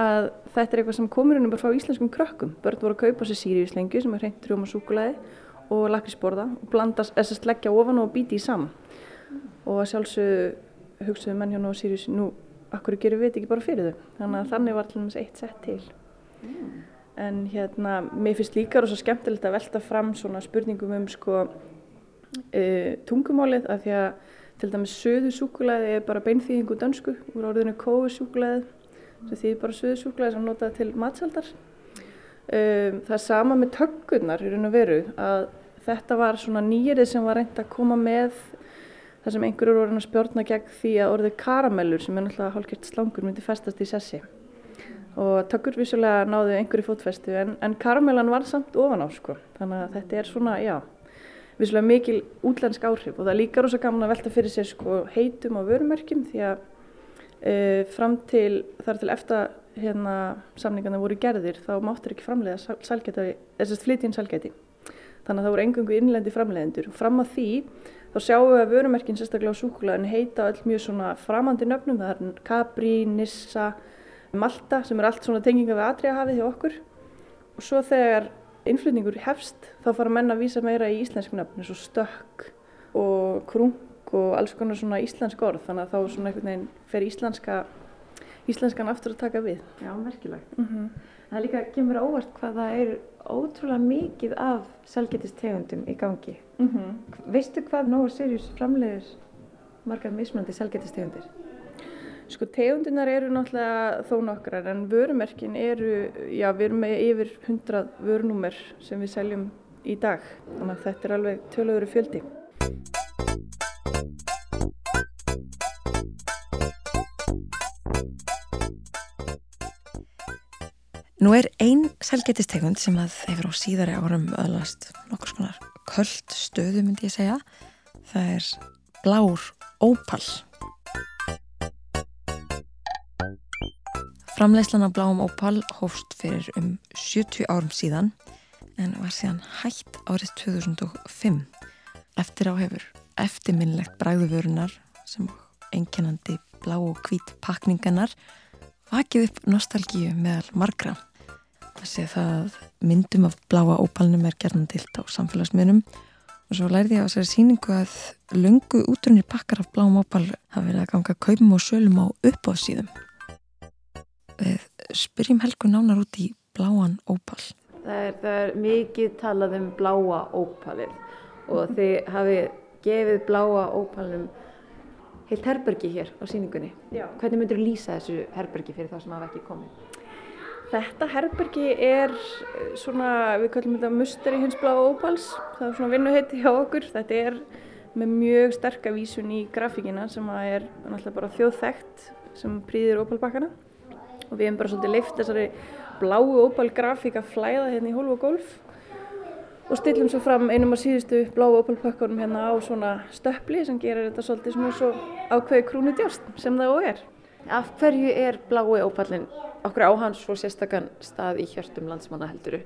að þetta er eitthvað sem komur inn um bara frá íslenskum krökkum. Börn voru að kaupa sér síriuslengju sem er hreint rjóma súkulæði og lakrísborða og blanda, þess að leggja ofan og bíti í saman. Og sjálfsög hugsaðu menn hjá nú sírius, nú, akkur gerir við þetta ekki bara fyrir þau. Þannig að þannig var alltaf eitt sett til. Mm. En hérna, mér finnst líka rosa skemmtilegt að velta fram svona spurningum um sko e, tungumálið af því að til dæmis söðu súkulæði er bara beinþýðingu dansku úr orðinu kói súkulæði sem þýðir bara söðu súkulæði sem notaði til matsaldar. Um, það er sama með tökkurnar í raun og veru að þetta var svona nýrið sem var reynd að koma með það sem einhverjur voru að spjórna gegn því að orðið karamellur sem er náttúrulega hálfgert slangur myndi festast í sessi. Og tökkur vissulega náðu einhverju fótfestu en, en karamellan var samt ofan á sko. Þannig að þetta er svona, já vissulega mikil útlensk áhrif og það er líka rosa gaman að velta fyrir sér sko heitum á vörumerkjum því að Uh, fram til, þar til eftir hérna, samningarna voru gerðir þá máttur ekki framleiða salgæti, þess að flytja inn salgæti. Þannig að það voru engungu innlendi framleiðendur. Fram að því þá sjáum við að vörumerkin sérstaklega á súkulæðinu heita öll mjög svona framandi nöfnum. Það er Capri, Nissa, Malta sem er allt svona tenginga við atriðahafið hjá okkur. Og svo þegar innflutningur hefst þá fara menn að vísa meira í íslensk nöfn eins og stökk og krung og alls konar svona íslensk orð þannig að þá svona einhvern veginn fer íslenska íslenskan aftur að taka við. Já, merkilegt. Mm -hmm. Það líka kemur óvart hvað það er ótrúlega mikið af selgetistegundum í gangi. Mm -hmm. Veistu hvað Nóa Sirius framleiðir margar mismunandi selgetistegundir? Sko tegundinar eru náttúrulega þó nokkrar en vörumerkin eru, já við erum með yfir 100 vörunúmer sem við seljum í dag. Þannig að þetta er alveg tölöður fjöldi. Nú er ein selgetistegund sem að hefur á síðari árum öðlast nokkur skonar köllt stöðu myndi ég segja. Það er blár ópal. Framleyslan af bláum ópal hófst fyrir um 70 árum síðan en var síðan hætt árið 2005. Eftir á hefur eftirminnlegt bræðuvörunar sem einkennandi blá og hvít pakninganar vakið upp nostalgíu meðal margra. Þessi það myndum af bláa ópalnum er gerðan tilt á samfélagsmiðnum og svo lærði ég á þessari síningu að lungu útrunir pakkar af bláum ópal hafa verið að ganga kaupum og sölum á uppáðsíðum. Við spyrjum Helgu nánar út í bláan ópal. Það er, það er mikið talað um bláa ópalið og þið hafið gefið bláa ópalnum heilt herbergi hér á síningunni. Já. Hvernig myndur þú lýsa þessu herbergi fyrir þá sem hafa ekki komið? Þetta herbergi er svona, við kallum þetta musteri hins bláa ópals. Það er svona vinnuheiti hjá okkur. Þetta er með mjög sterka vísun í grafíkina sem er náttúrulega bara þjóðþægt sem prýðir ópalbakkana. Og við hefum bara svolítið leift þessari bláu ópalgrafík að flæða hérna í hólf og golf og stillum svo fram einum af síðustu bláu ópalpökkunum hérna á svona stöppli sem gerir þetta svolítið svona svo ákveði krúnu djárst sem það og er. Af hverju er blái ópallin okkur á hans svo sérstakann stað í hjörtum landsmanna helduru?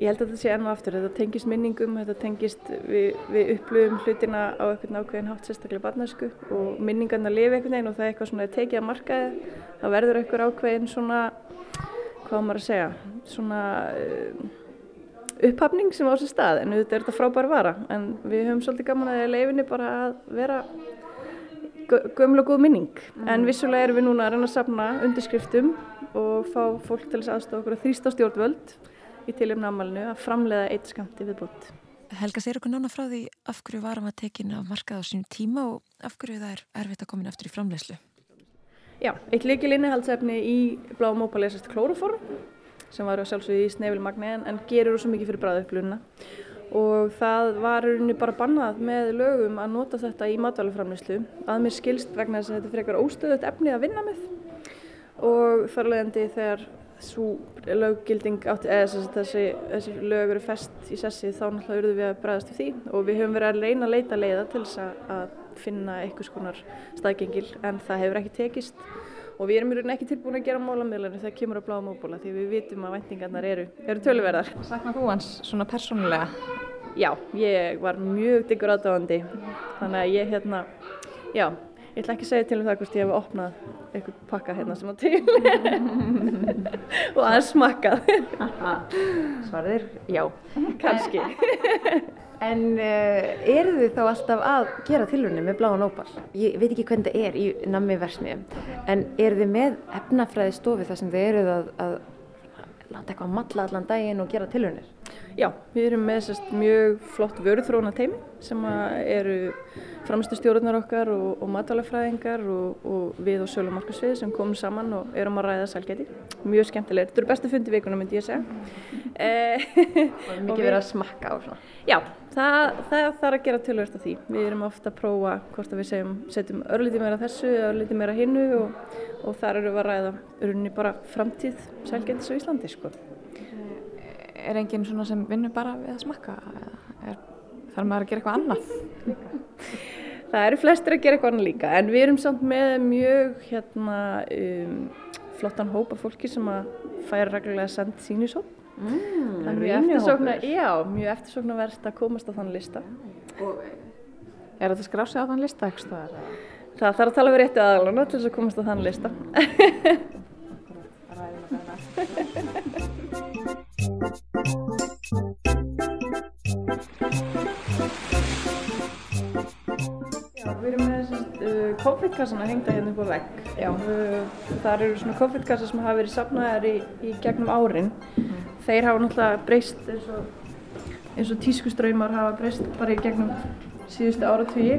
Ég held að þetta sé enn og aftur, þetta tengist minningum, þetta tengist við, við upplöfum hlutina á einhvern ákveðin hátt sérstaklega barnæsku og minningarna lifi einhvern veginn og það er eitthvað svona tekið að markaði, það verður einhver ákveðin svona, hvað maður að segja, svona uh, upphafning sem á sér stað en auðvitað er þetta frábær vara en við höfum svolítið gaman að leifinni bara að vera gömla góð minning. En vissulega erum við núna að reyna að sapna undirskriftum og fá fólk til þess aðstofa okkur að þrýsta stjórnvöld í tilum námalinu að framleiða eitt skamti viðbútt. Helga, segir okkur nána frá því af hverju varum að tekin af markað á sínum tíma og af hverju það er erfitt að koma inn aftur í framlegslu? Já, eitt líkil innihaldsefni í bláum ópal sérst klóruform sem var sjálfsögði í snefilmagni en, en gerur svo mikið fyrir bræðupplununa og það var rauninni bara bannað með lögum að nota þetta í matvæluframleyslu að mér skilst vegna þess að þetta frekar óstöðut efni að vinna með og þar leðandi þegar svo löggilding átti, eða þessi, þessi lög eru fest í sessi þá náttúrulega eruðum við að bregðast við því og við höfum verið að reyna að leita leiða til þess að finna einhvers konar staðgengil en það hefur ekki tekist og við erum í rauninni ekki tilbúin að gera málamiðlunni þegar kemur á bláða móbóla því við vitum að væntingarnar eru, eru töluverðar. Saknar þú hans svona persónulega? Já, ég var mjög diggur aðdáðandi þannig að ég hérna, já, ég ætla ekki að segja til um það hvort ég hef opnað eitthvað pakka hérna sem á til og aðeins smakkað. Svarðir, já. Kanski. En uh, eru þið þá alltaf að gera tilvunni með bláan ópal? Ég veit ekki hvernig það er í nammi versmiðum, en eru þið með efnafræði stofi þar sem þið eruð að, að láta eitthvað matla allan daginn og gera tilvunir? Já, við erum með sérst, mjög flott vöruþróna teimi sem eru framstu stjórnar okkar og, og matalafræðingar og, og við og sölumarkasvið sem komum saman og erum að ræða sælgæti. Mjög skemmtilegir. Þetta eru bestu fundi vikuna myndi ég segja. og mikið verið að smakka á svona. Já, það, það þarf að gera tilvægt af því. Við erum ofta að prófa hvort að við segjum, setjum örlítið meira þessu, örlítið meira hinnu og, og þar eru við að ræða örunni bara framtíð sælgætis á Íslandi sko. Er enginn svona sem vinnur bara við að smakka? Er, þarf maður að gera eitthvað annað? Það eru flestir að gera eitthvað annað líka en við erum samt með mjög hérna, um, flottan hóp af fólki sem að færa reglulega send sínisóp. Mm, Það er mjög eftirsókna, já, mjög eftirsóknarverst að komast á þann lista. Er þetta skráð sig á þann lista eitthvað? Það þarf að tala við réttu aðalana til þess að komast á þann lista. Við erum með uh, COVID-kassana hengta hérna upp á vegg. Uh, þar eru svona COVID-kassa sem hafa verið safnaðar í, í gegnum árin. Þeir hafa náttúrulega breyst eins og, eins og tískuströymar hafa breyst bara í gegnum síðustu áratugi.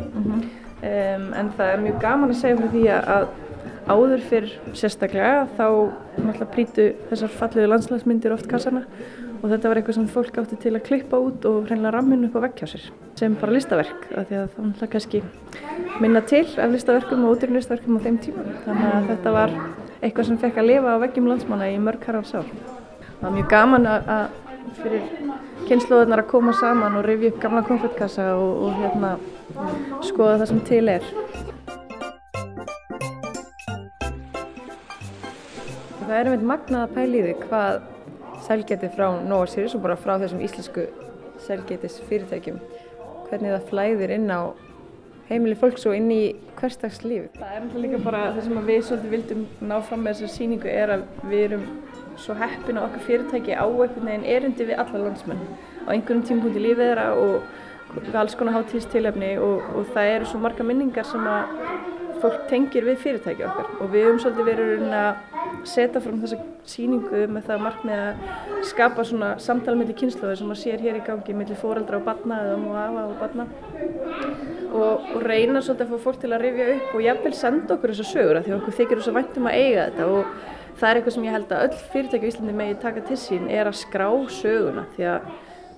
Um, en það er mjög gaman að segja fyrir því að áður fyrr sérstaklega þá náttúrulega prítu þessar fallegu landslagsmyndir oft kassana og þetta var eitthvað sem fólk átti til að klippa út og hreinlega ramminu upp á sér sem bara listaverk af því að það náttúrulega kannski minna til af listaverkum og útrýn listaverkum á þeim tíma þannig að þetta var eitthvað sem fekk að lifa á veggjum landsmanna í mörg harfs ár. Það var mjög gaman að fyrir kynnslóðunar að koma saman og rifja upp gamla konfettkassa og, og hérna skoða það sem til er. Er einmitt magnað að pæla í því hvað selgeti frá Nova Sirius og bara frá þessum íslensku selgetis fyrirtækjum hvernig það flæðir inn á heimili fólks og inn í hverstagslíf. Það er náttúrulega líka bara það sem við svolítið vildum ná fram með þessar síningu er að við erum svo heppin að okkar fyrirtæki á einhvern veginn erindi við alla landsmenn á einhverjum tímpunkti lífið þeirra og alls konar hátíðstilefni og, og það eru svo marga minningar sem að fólk tengir við fyrirtæki okkar. Og við höfum svolítið verið að setja fram þessa síningu með það markmið að skapa svona samtala mellir kynnslóður sem maður sér hér í gangi mellir fóreldra og barna eða mú afa og barna. Og, og reyna svolítið að fá fólk til að rifja upp og jafnvel senda okkur þessa sögur af því okkur þykir þess að væntum að eiga þetta. Og það er eitthvað sem ég held að öll fyrirtæki í Íslandi megi taka til sín er að skrá söguna. Því að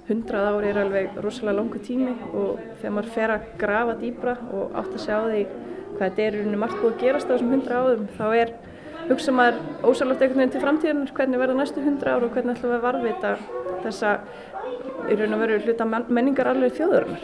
hundrað ári er alveg rosalega langu tími og þegar maður fer að grafa dýbra og átt að sjá því hvað þetta er í rauninu margt búið að gerast á þessum hundra áðum þá er hugsa maður ósálagt einhvern veginn til framtíðan hvernig verða næstu hundra ár og hvernig ætlum við að varvita þessa í raun og veru hluta menningar alveg þjóðurinnar.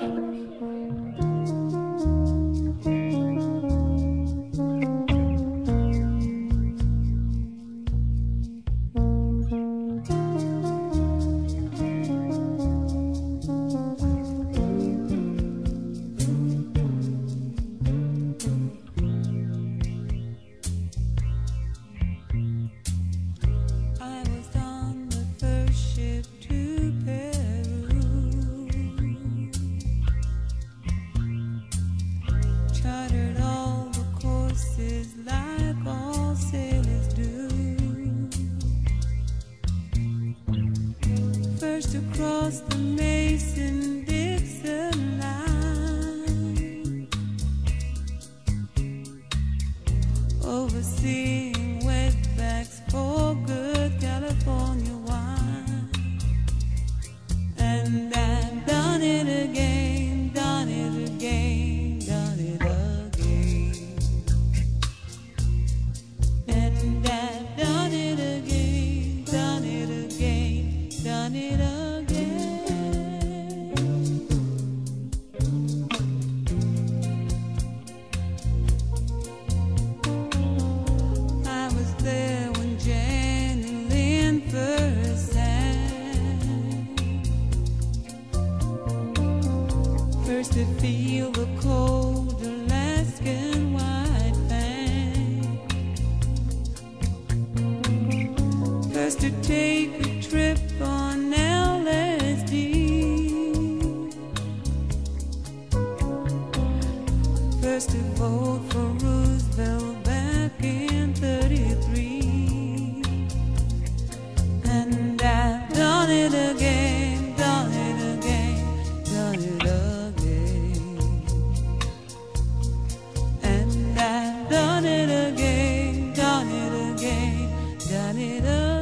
Done it again,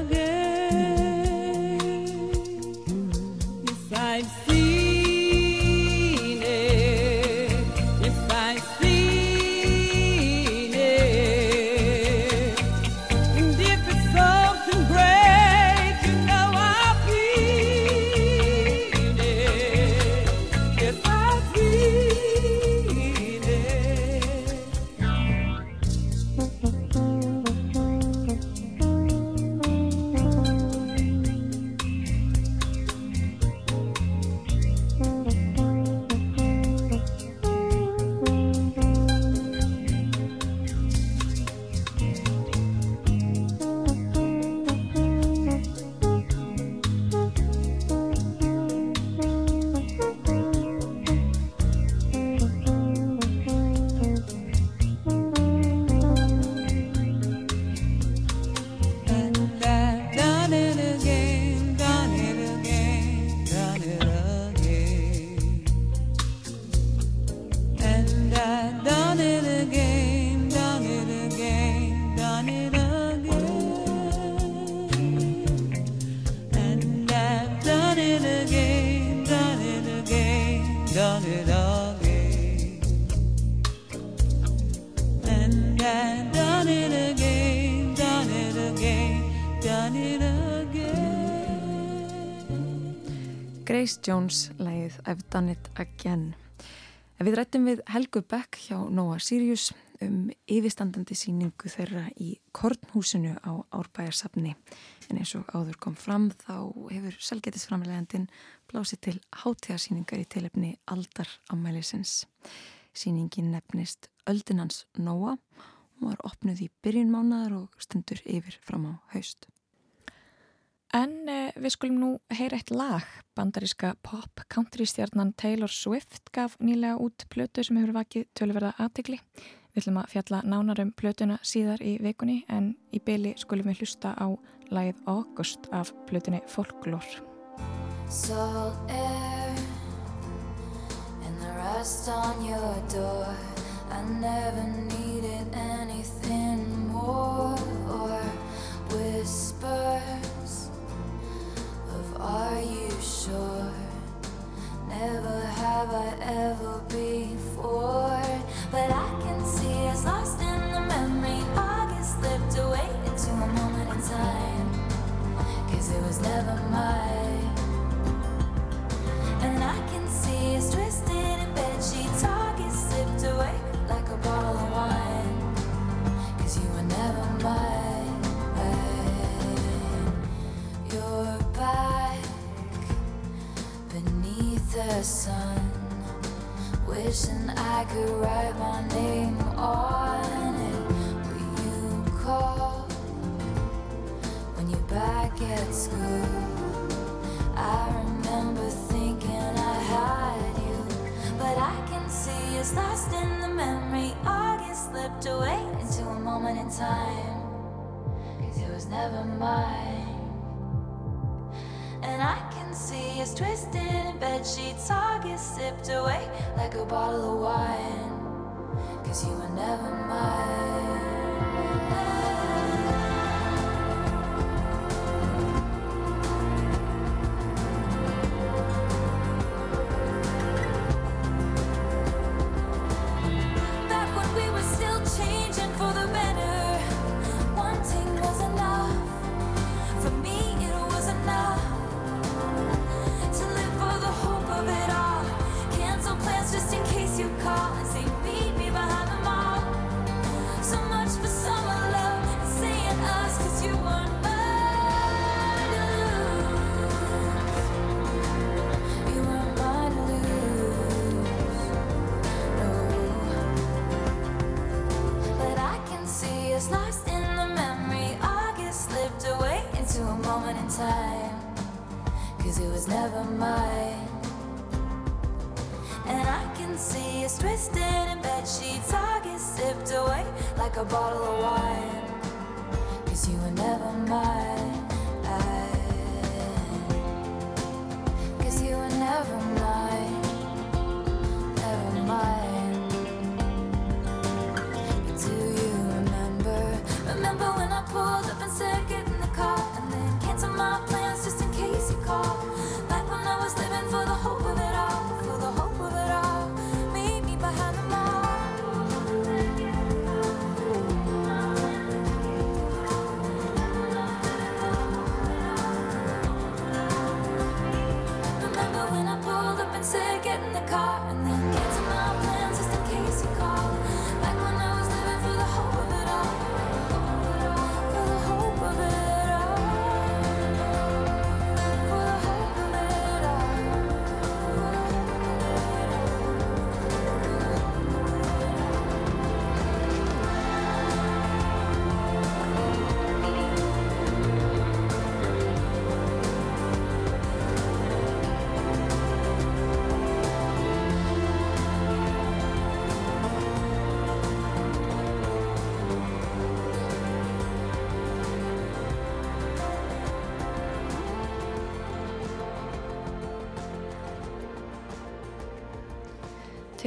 Jones, lægið I've Done It Again. En við rættum við Helgu Beck hjá Nóa Sirius um yfirstandandi síningu þeirra í Kornhúsinu á Árbæjarsafni. En eins og áður kom fram þá hefur selgetisframlegandin blásið til hátíðasíningar í tilefni aldar ammælisins. Síningin nefnist Öldinans Nóa og var opnuð í byrjunmánaðar og stundur yfir fram á haust. En eh, við skulum nú heyra eitt lag. Bandaríska pop-country stjarnan Taylor Swift gaf nýlega út plötu sem hefur vakið tölverða aðtikli. Við ætlum að fjalla nánar um plötuna síðar í vikunni en í byli skulum við hlusta á lagið August af plötunni Folklore. Salt air and the rust on your door. I never needed anything more or whispers of are you sure? Never have I ever before, but I can see it's lost in the memory. August slipped away into a moment in time, cause it was never mine. And I can see it's twisted in bed sheets. August slipped away like a bottle of wine, cause you were never mine. The sun. Wishing I could write my name on it. Will you call when you're back at school? I remember thinking I had you, but I can see it's lost in the memory. August slipped away into a moment in time, cause it was never mine. And I can see us twisted in bed sheets. August sipped away like a bottle of wine. Cause you were never mine.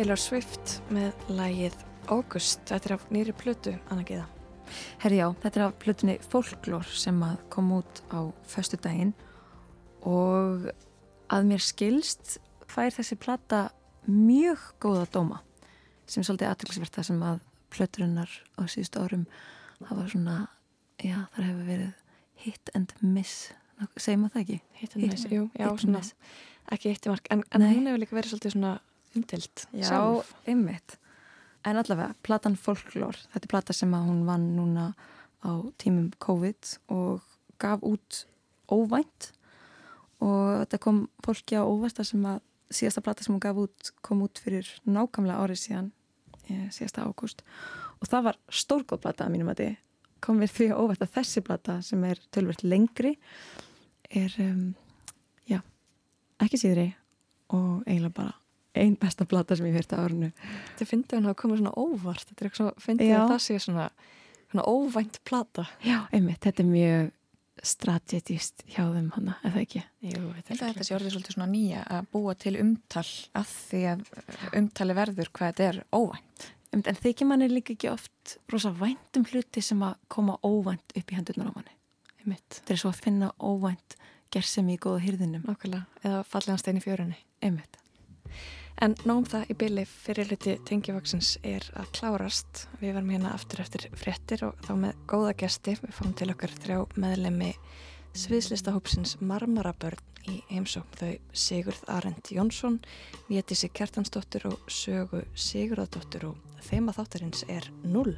Taylor Swift með lægið August. Þetta er af nýri plötu, Anna Gíða. Herri já, þetta er af plötunni Folklore sem að kom út á föstu daginn og að mér skilst fær þessi plata mjög góða dóma sem er svolítið aðtilsvert það sem að plöturinnar á síðustu árum hafa svona, já þar hefur verið hit and miss, segir maður það ekki? Hit and miss, jú, já, hit svona. miss. ekki eitt í mark, en, en hún hefur líka verið svolítið svona umtilt Já, sjálf. einmitt. En allavega, platan Folklore, þetta er plata sem að hún vann núna á tímum COVID og gaf út óvænt og þetta kom fólki á óvært sem að síðasta plata sem hún gaf út kom út fyrir nákvæmlega árið síðan, síðasta ágúst og það var stórgóð plata að mínum að þið kom við því á óvært að þessi plata sem er tölvert lengri er, um, já, ekki síðri og eiginlega bara einn besta plata sem ég fyrst á árinu Þetta finnst hún hafa komið svona óvart, þetta er eitthvað finnst Já. að það sé svona, svona óvænt plata. Já, einmitt, þetta er mjög strategist hjá þeim hana, eða ekki? Jú, Þetta, þetta sé orðið svolítið svona nýja að búa til umtal að því að umtali verður hvað þetta er óvænt. En þykir manni líka ekki oft rosa væntum hluti sem að koma óvænt upp í hendurnar á manni. Einmitt. Þetta er svo að finna óvænt gersemi í góða hyrðinum. Nákvæmlega, eða fallegan stein í fjörunni. Einmitt. En nóg um það í byli fyrir hluti tengivaksins er að klárast. Við verum hérna aftur eftir fréttir og þá með góða gesti. Við fáum til okkar þrjá meðlemi sviðslistahópsins Marmarabörn í heimsókn þau Sigurð Arend Jónsson, Vétisi Kjartansdóttur og Sögu Sigurðardóttur og þema þáttarins er 0.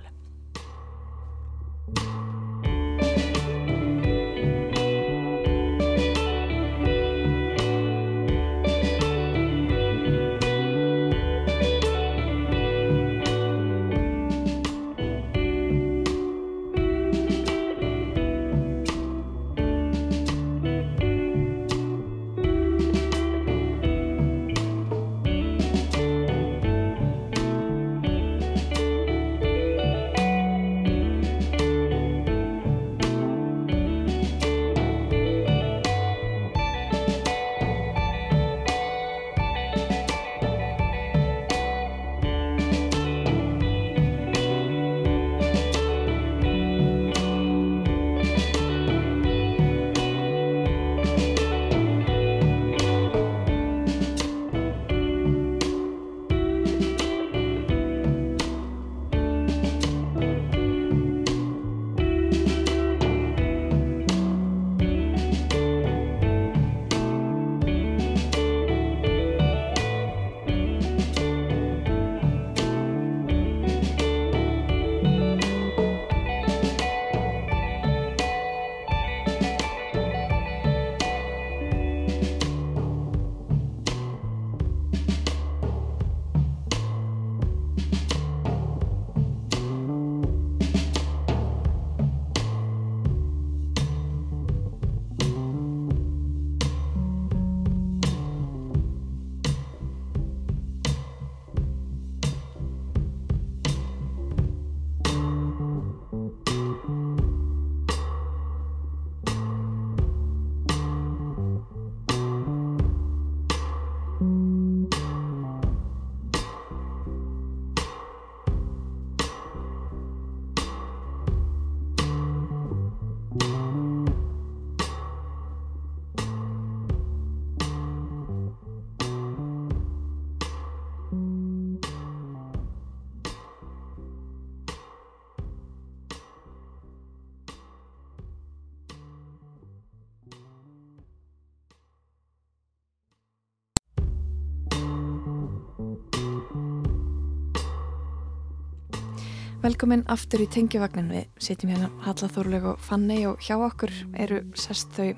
Velkomin aftur í tengjavagnin við sitjum hérna Halla Þorleg og Fanny og hjá okkur eru sest þau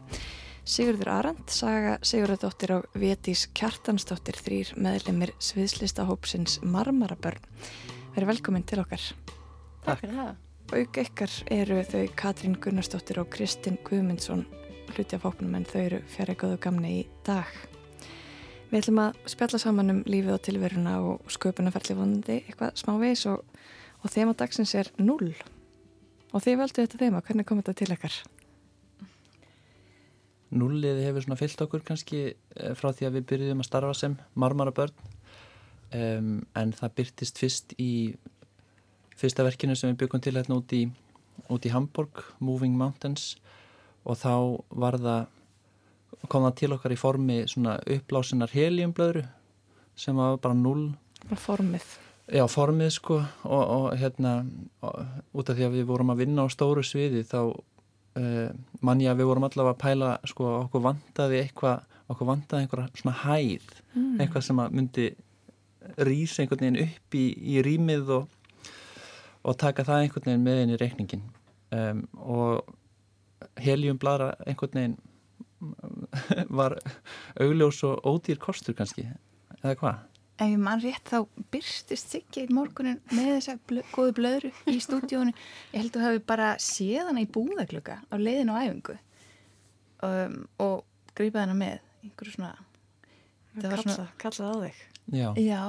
Sigurður Arand, Saga Sigurðardóttir og Vétís Kjartansdóttir þrýr meðlemið sviðslistahópsins Marmarabörn. Verið velkomin til okkar. Takk fyrir það. Auk ykkar eru þau Katrín Gunnarsdóttir og Kristinn Guðmundsson hluti af hópnum en þau eru fjari góðu gamni í dag. Við ætlum að spjalla saman um lífið og tilveruna og sköpunarferli vonandi eitthvað smávegis og, og þema dagsins er 0. Og þið völdu þetta þema, hvernig kom þetta til ykkar? Nullið hefur svona fyllt okkur kannski eh, frá því að við byrjuðum að starfa sem marmarabörn um, en það byrtist fyrst í fyrsta verkinu sem við byggum til hérna út í, út í Hamburg, Moving Mountains og þá var það kom það til okkar í formi svona upplásinar heliumblöðru sem var bara null Bara formið. Já, formið sko og, og hérna og, út af því að við vorum að vinna á stóru sviði þá uh, mann ég að við vorum allavega að pæla sko okkur vantaði eitthvað okkur vantaði einhverja svona hæð Mm. eitthvað sem að myndi rýsa einhvern veginn upp í, í rýmið og, og taka það einhvern veginn með inn í reikningin um, og helium bladra einhvern veginn var augljós og ódýr kostur kannski, eða hvað? Ef ég mann rétt þá byrstist Siggi í morgunin með þessa blö, góðu blöðru í stúdíónu. Ég held að þú hefði bara séð hana í búðaglöka á leiðinu á æfingu um, og grípað hana með einhverju svona... það var Kalla, kallað á þig. Já. Já,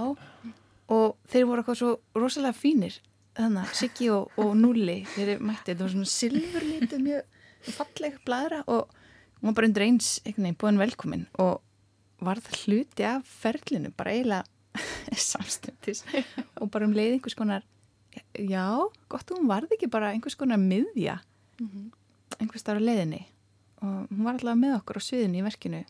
og þeir voru eitthvað svo rosalega fínir þannig að Siggi og, og Núli þeir eru mætti, þetta var svona silfurlítið mjög falleg blæðra og hún var bara undir eins einhvern veginn búin velkomin og varð hluti af ferlinu bara eiginlega samstundis og bara um leið einhvers konar já, gott að hún varð ekki bara einhvers konar miðja einhvers þar á leiðinni og hún var alltaf með okkur á sviðinu í verkinu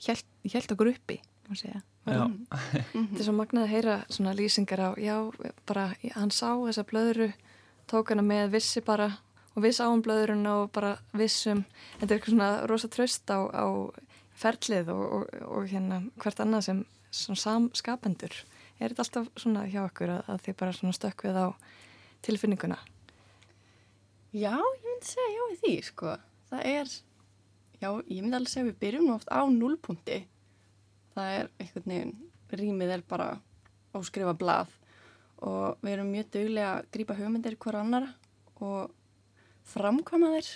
hjælt, hjælt okkur uppi má segja. Já. Þetta er svo magnað að heyra svona lýsingar á, já, bara hann sá þessa blöðru, tók hana með, vissi bara og viss á um blöðrun og bara vissum, þetta er eitthvað svona rosa tröst á, á ferlið og, og, og hérna hvert annað sem samskapendur. Er þetta alltaf svona hjá okkur að, að þið bara stökk við á tilfinninguna? Já, ég myndi segja já við því, sko. Það er, já, ég myndi alveg segja við byrjum oft á núlpunkti. Það er einhvern veginn, rýmið er bara áskrifa blað og við erum mjög duglega að grípa hugmyndir hver annara og framkvæma þeir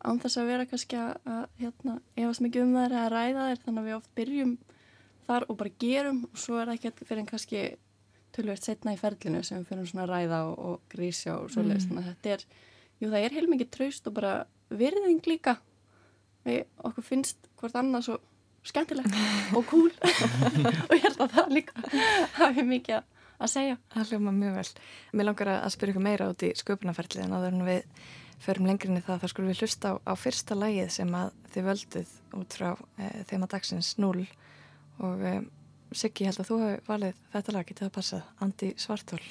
án þess að vera kannski að, að hérna, efast mikið um þær eða ræða þær þannig að við oft byrjum þar og bara gerum. Og svo er það ekki fyrir en kannski tölvert setna í ferlinu sem við fyrir svona að ræða og, og grísja og svoleiðis. Mm. þannig að þetta er, jú það er heilmikið traust og bara virðing líka. Við okkur finnst hvort annað svo skemmtilegt og cool. Og ég held að það líka hafi mikið að- segja. Það hljóma mjög vel. Mér langar að spyrja ykkur meira út í sköpunarferlið en áður en við förum lengri inn í það þá skulum við hlusta á, á fyrsta lagið sem að þið völduð út frá e, þema dagsins 0 og e, Siggi, ég held að þú hafi valið þetta lag, getið það passað, Andi Svartól.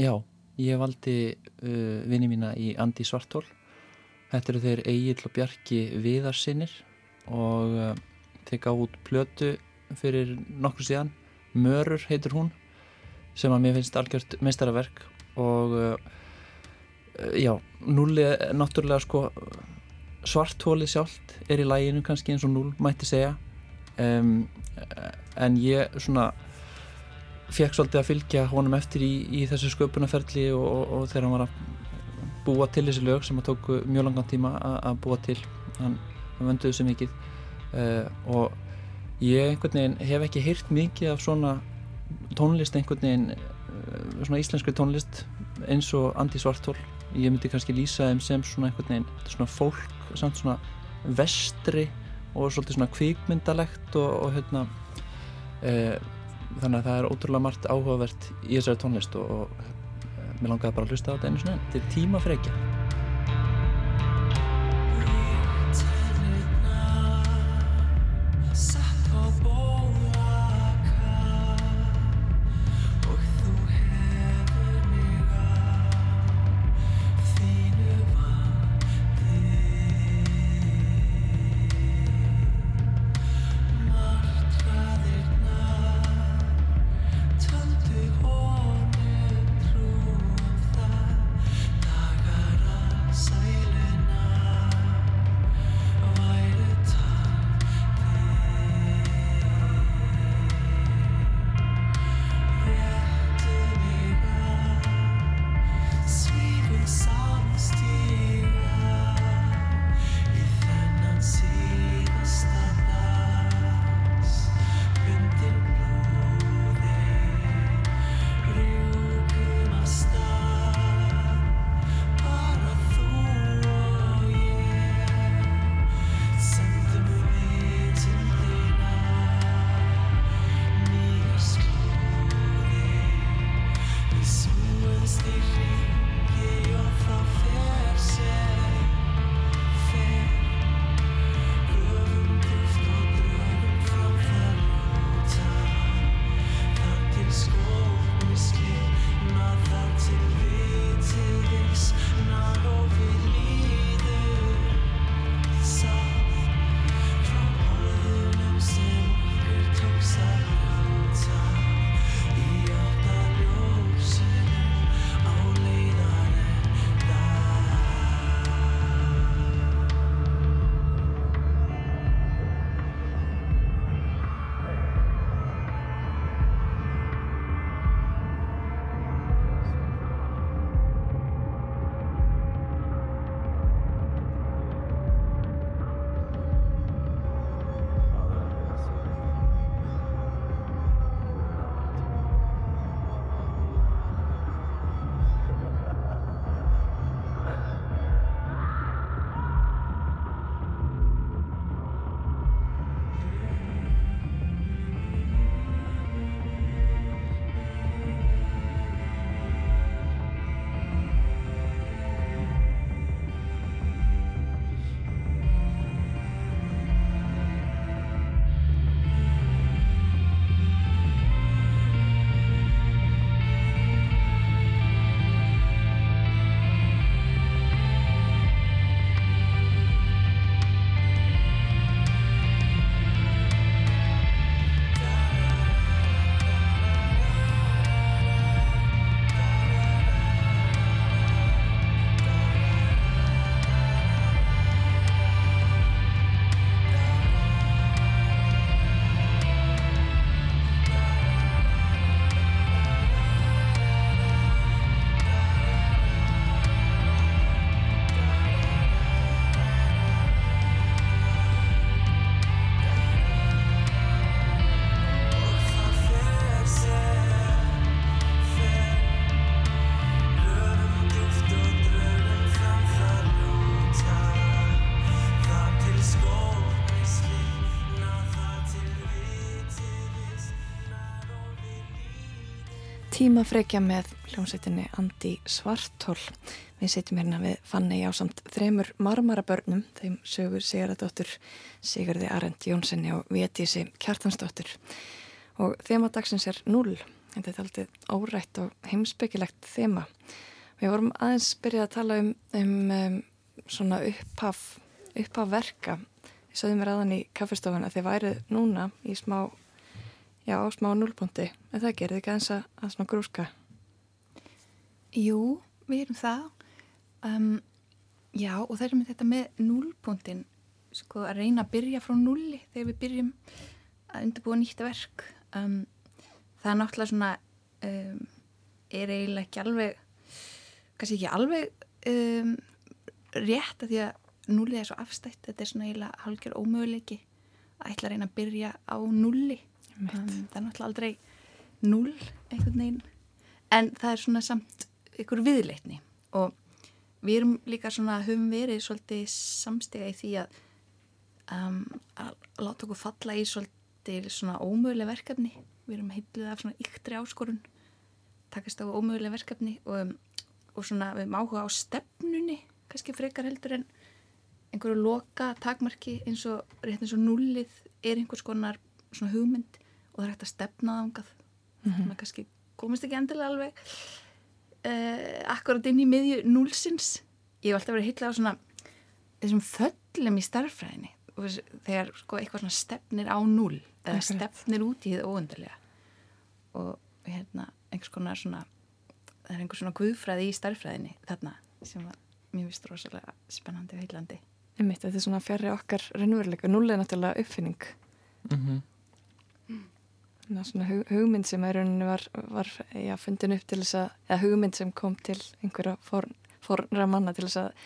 Já, ég valdi uh, vinni mína í Andi Svartól. Þetta eru þeir Egil og Bjarki Viðarsinnir og uh, þeir gáð út plötu fyrir nokkur síðan. Mörur heitur hún sem að mér finnst algjört meistaraverk og uh, já, núli er náttúrulega sko svartóli sjálft er í læginu kannski eins og núl mætti segja um, en ég svona fekk svolítið að fylgja honum eftir í, í þessu sköpunarferli og, og, og þegar hann var að búa til þessi lög sem að tóku mjög langan tíma að, búa til. Hann, hann vönduði svo mikið. Uh, og ég einhvern veginn hef ekki heyrt mikið af svona tónlist einhvern veginn uh, svona íslenskri tónlist eins og Andi Svartól ég myndi kannski lýsa þeim sem svona einhvern veginn svona fólk, samt svona vestri og svolítið svona kvikmyndalegt og, og hérna uh, þannig að það er ótrúlega margt áhugavert í þessari tónlist og, og uh, mér langaði bara að hlusta á þetta einu svona þetta er tímafrekja tímafrekja með hljómsveitinni Andi Svartól. Við setjum hérna við fanni á samt þremur marmarabörnum, þeim sögur Sigurðardóttur, Sigurði Arend Jónssoni og Vétísi Kjartansdóttur. Og þema dagsins er null. Þetta er aldrei órætt og heimsbyggilegt þema. Við vorum aðeins byrjað að tala um, um, um svona upphaf, upphaf verka. Við sögðum mér aðan í kaffestofun að þið værið núna í smá Já, smá núlbúndi, en það gerði ekki aðeins að, að svona grúska. Jú, við erum það. Um, já, og það er með þetta með núlbúndin, sko, að reyna að byrja frá núli þegar við byrjum að undirbúa nýtt verk. Um, það er náttúrulega svona, um, er eiginlega ekki alveg, kannski ekki alveg rétt að því að núlið er svo afstætt, þetta er svona eiginlega halgjör ómöguleiki að ætla að reyna að byrja á núli það er náttúrulega aldrei null einhvern veginn. En það er svona samt ykkur viðleitni. Og við erum líka svona höfum verið svolítið samstega í því að, um, að láta okkur falla í svolítið svona ómöguleg verkefni. Við erum heitluð af svona yktri áskorun. Takast á ómöguleg verkefni og, og svona við erum áhuga á stefnunni kannski frekar heldur en einhverju loka takmarki eins og rétt eins og nullið er einhvers konar svona hugmynd og það er hægt að stefna ángað mm -hmm. maður kannski komist ekki endilega alveg uh, akkurat inn í miðju núlsins ég hef alltaf verið hitlega á svona þessum föllum í starffræðinni og þegar sko eitthvað svona stefnir á núl eða Akkurat. stefnir út í þið óundarlega og hérna einhvers konar svona það er einhvers svona guðfræði í starffræðinni þarna sem var mjög vist rosalega spennandi og heillandi Einmitt, þetta er svona fjarrri okkar raunveruleika. Núl er náttúrulega uppfinning. Mhm. Þannig að svona hug, hugmynd sem er rauninni var, var já, fundin upp til þess að, eða hugmynd sem kom til einhverja forn, fornra manna til þess að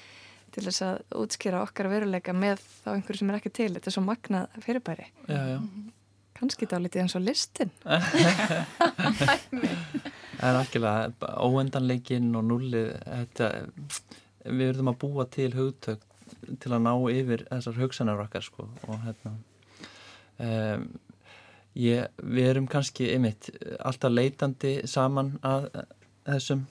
til þess að útskýra okkar veruleika með þá einhverju sem er ekki til. Þetta er svo magnað fyrirbæri. Já, já. Kanski dálítið eins og listin. Það er algjörlega óendanleikin og nullið þetta, við verðum að búa til hugtök til að ná yfir þessar hugsanar okkar sko og hérna um, ég, við erum kannski einmitt alltaf leitandi saman að þessum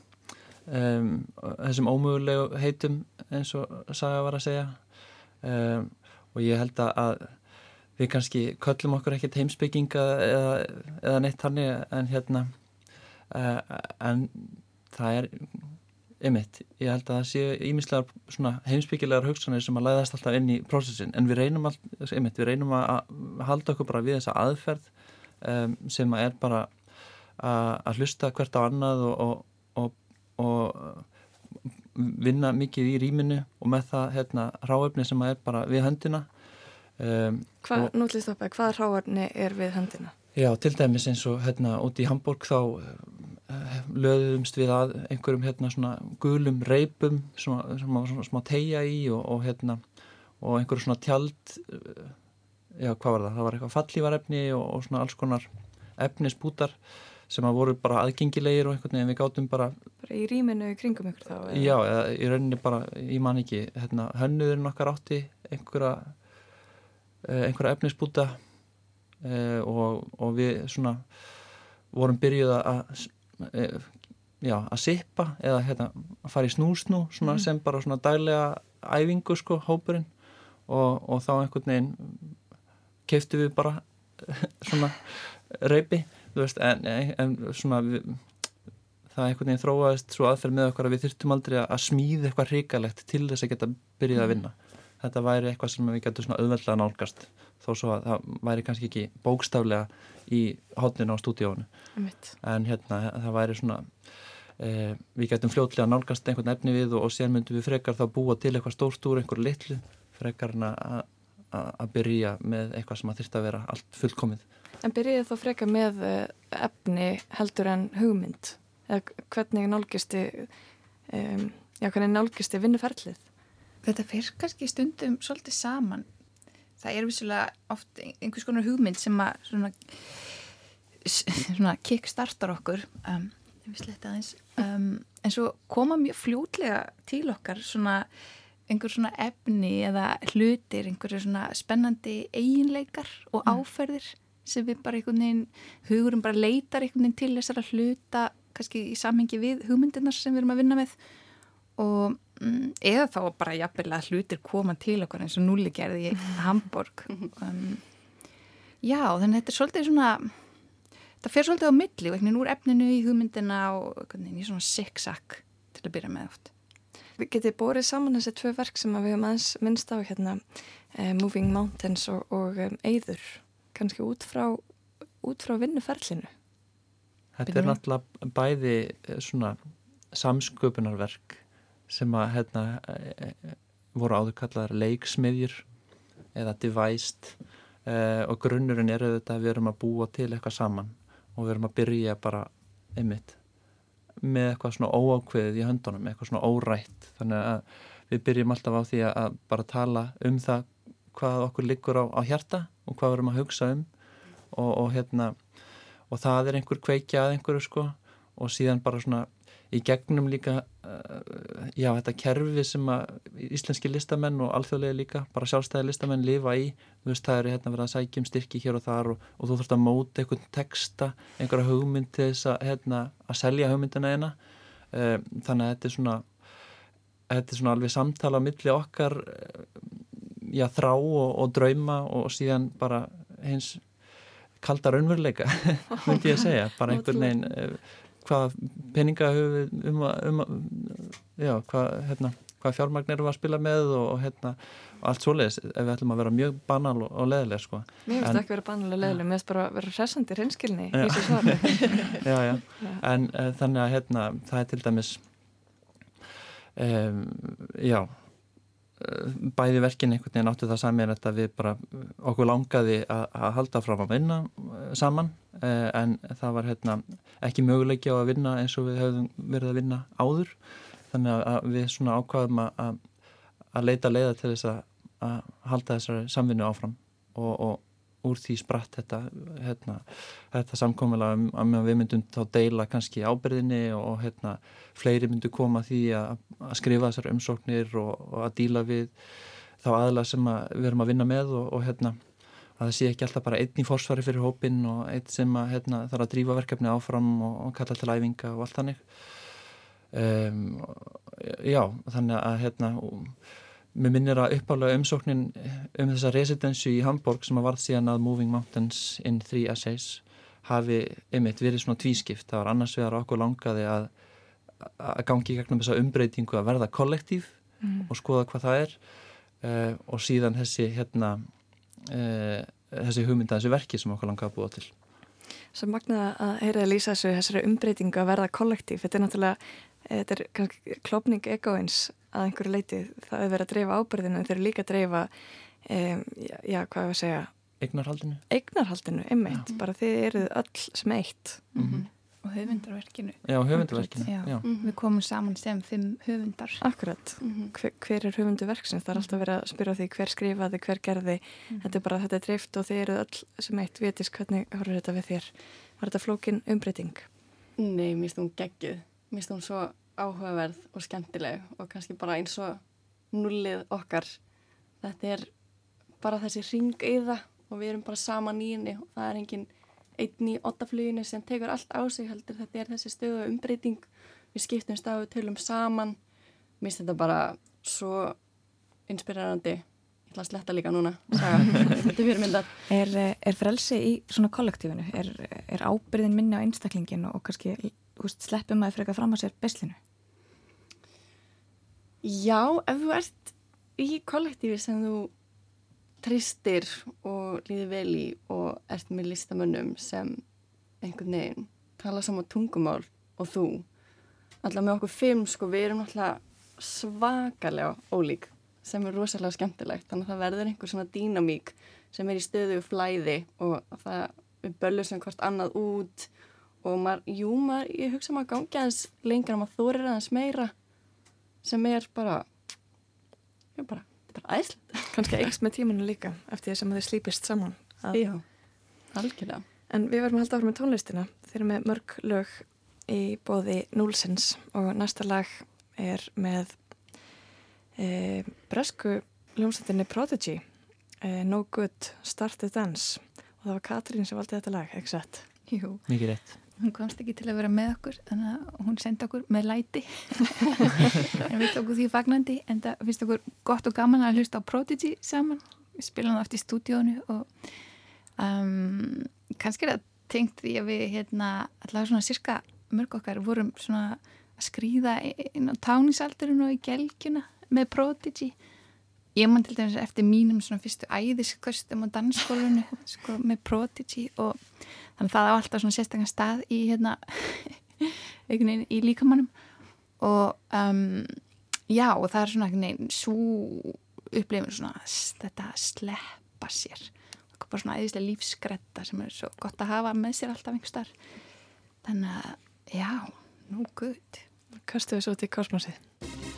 um, þessum ómögulegu heitum eins og Saga var að segja. Um, og ég held að við kannski köllum okkur ekkert heimsbygginga eða, eða neitt hannig en hérna uh, en það er ymitt, ég held að það séu ímislegar heimsbyggilegar hugsanir sem að læðast alltaf inn í prósessin, en við reynum all, ymitt, við reynum að halda okkur bara við þessa aðferð um, sem að er bara að hlusta hvert á annað og, og, og, og vinna mikið í rýminu og með það hérna ráöfni sem að er bara við höndina. Um, Hvað, nú til stoppa, hvað ráöfni er við höndina? Já, til dæmis eins og hérna út í Hamburg þá löðumst við að einhverjum hérna svona gulum reipum svona, svona, svona smá tegja í og, og hérna og einhverjum svona tjald uh, já, hvað var það? Það var eitthvað fallívarefni og, og svona alls konar efnisbútar sem að voru bara aðgengilegir og einhvern veginn við gátum bara bara í rýminu kringum ykkur þá? Eða? Já, eða í rauninni bara, ég man ekki hérna, hönnuðurinn okkar átti einhverja uh, einhverja efnisbúta Uh, og, og við svona vorum byrjuð að já, að sippa eða hérna, að fara í snúsnú mm. sem bara svona daglega æfingu sko, hópurinn. Og, og þá einhvern veginn keiftu við bara svona reypi veist, en, en svona við, það einhvern veginn þróaðist svo aðferð með okkar að við þurftum aldrei að smíða eitthvað hrikalegt til þess að geta byrjuð að vinna þetta væri eitthvað sem við getum svona auðveldlega nálgast þó svo að það væri kannski ekki bókstaflega í hotninu á stúdíónu en hérna það væri svona e, við getum fljótlega nálgast einhvern efni við og, og sér myndum við frekar þá búa til eitthvað stórt úr einhver litlu frekar en að byrja með eitthvað sem að þurft að vera allt fullkomið. En byrjaði þá frekar með efni heldur en hugmynd? Eða hvernig nálgisti um, já hvernig nálgisti vinnuferlið Þetta fyrir kannski stundum svolítið saman. Það er vissulega oft einhvers konar hugmynd sem að svona, svona kickstartar okkur. Um, um, en svo koma mjög fljótlega til okkar svona einhver svona efni eða hlutir, einhverju svona spennandi eiginleikar og áferðir sem við bara einhvern veginn, hugurum bara leitar einhvern veginn til þessara hluta kannski í samhengi við hugmyndirnar sem við erum að vinna með. Og mm, eða þá bara jafnvel að hlutir koma til okkur eins og núli gerði í Hamburg um, já, þannig að þetta er svolítið svona þetta fer svolítið á milli og einhvern veginn úr efninu í hugmyndina og í svona siksak til að byrja með oft. Við getið borið saman þessi tvö verk sem að við höfum aðeins minnst á hérna uh, Moving Mountains og, og um, Eyður kannski út frá, út frá vinnuferlinu. Þetta Bíddu er náttúrulega bæði eh, svona samsköpunarverk sem að hérna eh, voru áður kallaðar leiksmiðjur eða devised eh, og grunnurinn er auðvitað að við erum að búa til eitthvað saman og við erum að byrja bara einmitt með eitthvað svona óákveðið í höndunum, eitthvað svona órætt. Þannig að við byrjum alltaf á því að bara tala um það hvað okkur liggur á, á hjarta og hvað við erum að hugsa um. Og, og hérna og það er einhver kveikja að einhverju sko og síðan bara svona í gegnum líka uh, já þetta kerfi sem að íslenski listamenn og alþjóðlega líka bara sjálfstæði listamenn lifa í. Veist það eru hérna verið að sækja um styrki hér og þar og, og þú þurft að móta einhvern texta einhverja hugmynd til þess að hérna að selja hugmyndina eina. Uh, þannig að þetta er svona þetta er svona alveg samtala á milli okkar uh, já þrá og, og drauma og síðan bara hins kalda raunveruleika myndi ég að segja, bara einhvern veginn eh, hvað peninga höfum við um að, um að já, hvað, hérna, hvað fjármagn erum við að spila með og, og hérna, og allt svoleiðis ef við ætlum að vera mjög banal og, og leðilega sko. Mér finnst ekki verið bannulega leðileg, mér finnst bara vera hressandi reynskilni Já. í þessu svari já, já, en uh, þannig að hérna, það er til dæmis um, já bæði verkin einhvern veginn áttu það samir að við bara okkur langaði að, halda fram að vinna eh, saman eh, en það var hérna ekki möguleiki á að vinna eins og við höfum verið að vinna áður. Þannig að- við svona ákvaðum að, að, að leita leiða til þess að, að halda þessari samvinnu áfram og, og úr því spratt þetta, hérna, þetta samkomulega um að við myndum þá deila kannski ábyrðinni og hérna, fleiri myndu koma því að, að skrifa þessar umsóknir og, og að díla við þá aðla sem að við erum að vinna með og, og hérna, að það sé ekki alltaf bara einn í forsvari fyrir hópin og einn sem að hérna, þarf að drífa verkefni áfram og, og kalla til æfinga og allt þannig. Um, já, þannig að hérna Mér minnir að uppálega umsóknin um þessa residensu í Hamburg sem að varð síðan að Moving Mountains in Three Essays hafi einmitt verið svona tvískipt. Það var annars vegar okkur langaði að, að gangi í gegnum þessa umbreytingu að verða kollektív Mm. og skoða hvað það er uh, og síðan þessi hérna uh, þessi hugmynda, þessi verki sem okkur langaði að búa til. Svo magnaði að heyra að lýsa þessu umbreytingu að verða kollektív. Þetta er náttúrulega, eh, þetta er kannski klopning egoins að einhverju leiti. Það er verið að dreifa ábyrðinu en þeir eru líka að dreifa, um, já, já, hvað er að segja? Eignarhaldinu. Eignarhaldinu, einmitt. Bara þið eruð öll sem eitt. Mhm. og höfundarverkinu Já, höfundarverkinu, já. já. við komum saman sem fimm höfundar Akkurat, hver, hver er höfundu verksins? Það er alltaf verið að spyrja því hver skrifaði, hver gerði. Þetta er bara, þetta er dreift og þið eruð öll sem eitt. Vitis, hvernig horfur þetta við þér? Var þetta flókin umbreyting? Nei, mér finnst hún geggjuð. Mér finnst hún svo áhugaverð og skemmtileg og kannski bara eins og nullið okkar. Þetta er bara þessi ringeiða og við erum bara saman í henni og það er engin einn í ottafluginu sem tekur allt á sig heldur. Þetta er þessi stöðu umbreyting. Við skiptum stafu tölum saman. Mér finnst þetta bara svo inspirerandi. Ég ætla að sletta líka núna. Er er frelsi í svona kollektífinu? Er, er ábyrðin minni á einstaklingin og kannski sleppum maður frekar fram að sér beslinu? Já, ef þú ert í kollektífi sem þú tristir og líður vel í og ert með listamönnum sem einhvern veginn tala saman tungumál og þú alltaf með okkur fimm sko við erum alltaf svakalega ólík sem er rosalega skemmtilegt þannig að það verður einhver svona dýnamík sem er í stöðu flæði og það við böllum sem hvort annað út og maður, jú maður, ég hugsa maður gangi aðeins lengra, maður þorir aðeins meira sem er bara ég bara, þetta er bara æðslegt Kannski eikst með tímanu líka eftir því sem þið slípist saman. Að... Já, algjörlega. En við verðum að halda áfram með tónlistina. Þeir eru með mörg lög í bóði Núlsins og næsta lag er með e, bresku hljómsættinni Prodigy e, No Good Start the Dance og það var Katrín sem valdi þetta lag, ekki sett? Jú. Mikið rétt. Hún komst ekki til að vera með okkur þannig að hún sendi okkur með læti. En við tókum því fagnandi en það finnst okkur gott og gaman að hlusta á Prodigy saman. Við spilum það oft í stúdíónu og um, kannski er það tengt því að við hérna allavega svona cirka mörg okkar vorum svona að skrýða inn á tánisaldurinn og í gelgjuna með Prodigy. Ég man til dæmis eftir mínum svona fyrstu æðisköstum á dansskólinu sko, með Prodigy og þannig að það á alltaf svona sérstaklega stað í hérna einhvern veginn í líkamannum og um, já og það er svona einhvern veginn svo upplifin svona þetta að sleppa sér. Bara svona æðislega lífskretta sem er svo gott að hafa með sér alltaf einhver starf þannig að já, nú gutt Kastu við svo til kosmosið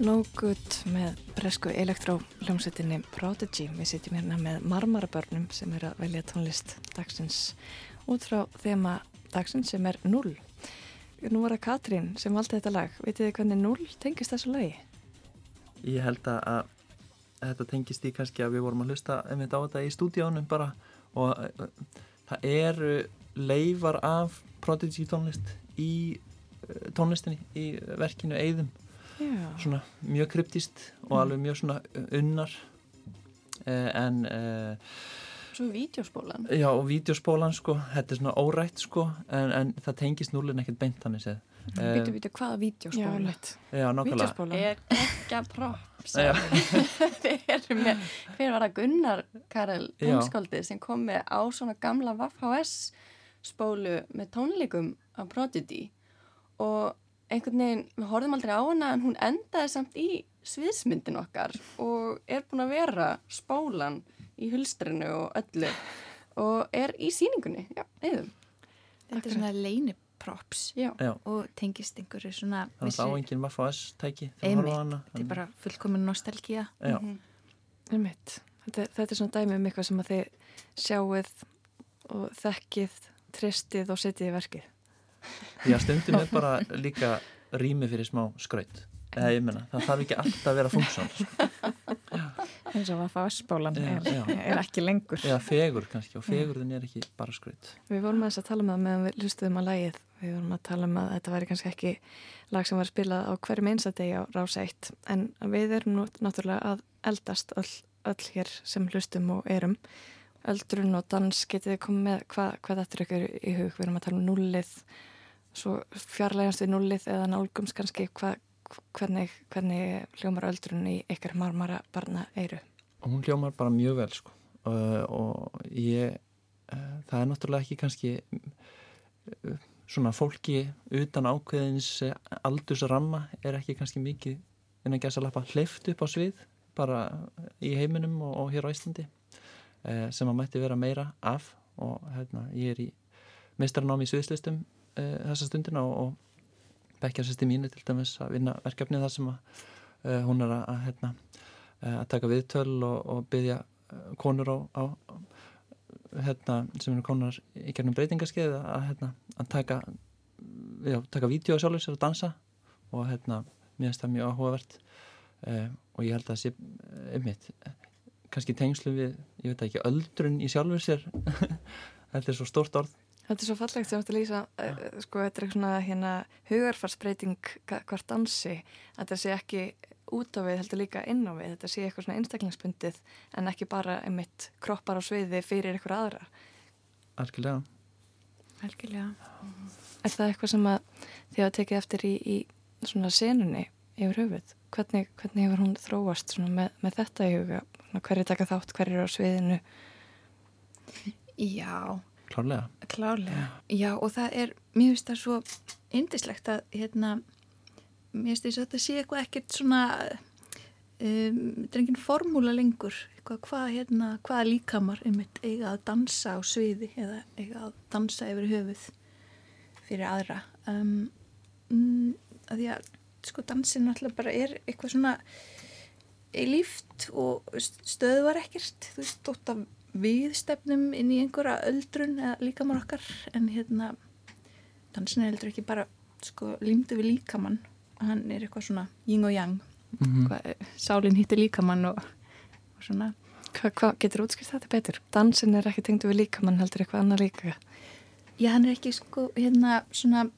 No Good með bresku elektróljómsveitinni Prodigy. Við sitjum hérna með marmarabörnum sem er að velja tónlist dagsins út frá þema dagsins sem er 0. Nú var það Katrín sem valdi þetta lag. Vitið þið hvernig 0 tengist þessu lagi? Ég held að, að þetta tengist í kannski að við vorum að hlusta einmitt á þetta í stúdíónum bara og uh, það eru leifar af Prodigy tónlist í uh, tónlistinni, í verkinu Eyðum Já. svona mjög kryptist og alveg mjög svona unnar uh, en uh, Svo vídeospólan. já og vídeospólan sko, þetta er svona órætt sko en, en það tengist núlinn ekkert beint þannig séð Vítu, Eh, vítu, hvaða vídeospóla? Já, nákvæmlega. Vídeospóla. Er ekki að props. Já. Við erum með, hver var það Gunnar Karel Já. tónskáldið sem kom með á svona gamla VHS spólu með tónleikum af Prodigy og einhvern veginn, við horfum aldrei á hana en hún endaði samt í sviðsmyndin okkar og er búin að vera spólan í hulstrinu og öllu og er í síningunni, já, eðum. Þetta er svona leiniprops og tengist einhverju svona þannig að það á enginn Vaffa S tæki þegar Einmitt, horfa á hana þetta er bara fullkomin nostalgía Já. Einmitt. Þetta, þetta er svona dæmi um eitthvað sem að þið sjáuð og þekkið, tristið og setjið í verkið. Já, stundum er bara líka rými fyrir smá skraut eða ég menna, það þarf ekki alltaf að vera funksjón sko. eins og að fá S-bólan Já, er, er ekki lengur eða fegur kannski og fegurðin er ekki bara skraut Við vorum að þess að tala um það meðan við lustuðum að lægið. Við vorum að tala um að þetta væri kannski ekki lag sem var spilað á hverjum einstadegi á Rása 1. En við erum nú náttúrulega að eldast öll, öll hér sem hlustum og erum. Öldrun og dans getið komið með hvað, hvað þetta er ykkur í hug. Við erum að tala um nullið, svo fjarlægast við nullið eða nálgums kannski hvað, hvernig, hvernig hljómar öldrun í ykkar marmara barna eiru. hún hljómar bara mjög vel sko. uh, og ég uh, það er náttúrulega ekki kannski uh, svona fólki utan ákveðins aldursramma er ekki kannski mikið innan gæsa lappa hleyft upp á svið bara í heiminum og, og hér á Íslandi sem að mætti vera meira af og hérna, ég er í meistarnámi í sviðslistum uh, þessa stundina og, og bekkjarsesti mínu til dæmis að vinna verkefni þar sem að uh, hún er að, hérna eh, að taka viðtöl og, og byggja konur á, á hérna, sem eru konar í gernum breytingarskeið að, hérna, að taka já, taka vídeo sjálfur sér að dansa og hérna, mér finnst það mjög áhugavert eh, og ég held að það sé eh, einmitt, kannski tengslu við, ég veit ekki, öldrun í sjálfur sér þetta er svo stórt orð Þetta er svo fallegt sem ætti að lýsa, uh, sko, þetta er eitthvað svona hérna hugarfarsbreyting ga- hvert dansi, að þetta sé ekki út á við, heldur líka inn á við, þetta sé eitthvað svona einstaklingsbundið en ekki bara einmitt kroppar á sviði fyrir eitthvað aðra. algjörlega Algjörlega. Er það eitthvað sem að þið hafa tekið eftir í, í svona senunni yfir höfuð? Hvernig, hvernig hefur hún þróast svona með, með þetta í huga? Hverju taka þátt, hverju eru á sviðinu? Já, klárlega klárlega. Já, og það er, mér finnst það svo indislegt að, hérna, mér finnst þess að þetta sé eitthvað ekkert svona, um, þetta er engin formúla lengur, eitthvað, hvað, hérna, hvaða líkamar einmitt eiga að dansa á sviði eða eiga að dansa yfir höfuð fyrir aðra. Um, mm, að því að, sko, dansin alltaf bara er eitthvað svona líft og stöðvar ekkert, þú veist, þótt að við stefnum inn í einhverja öldrun eða líkamar okkar en hérna dansin er heldur ekki bara sko límdu við líkamann hann er eitthvað svona yin og yang Mhm. Hvað, sálinn hittir líkamann og, og svona Hvað hva, getur útskýrt þetta betur? Dansin er ekki tengdu við líkamann heldur eitthvað annað líka. já hann er ekki sko hérna svona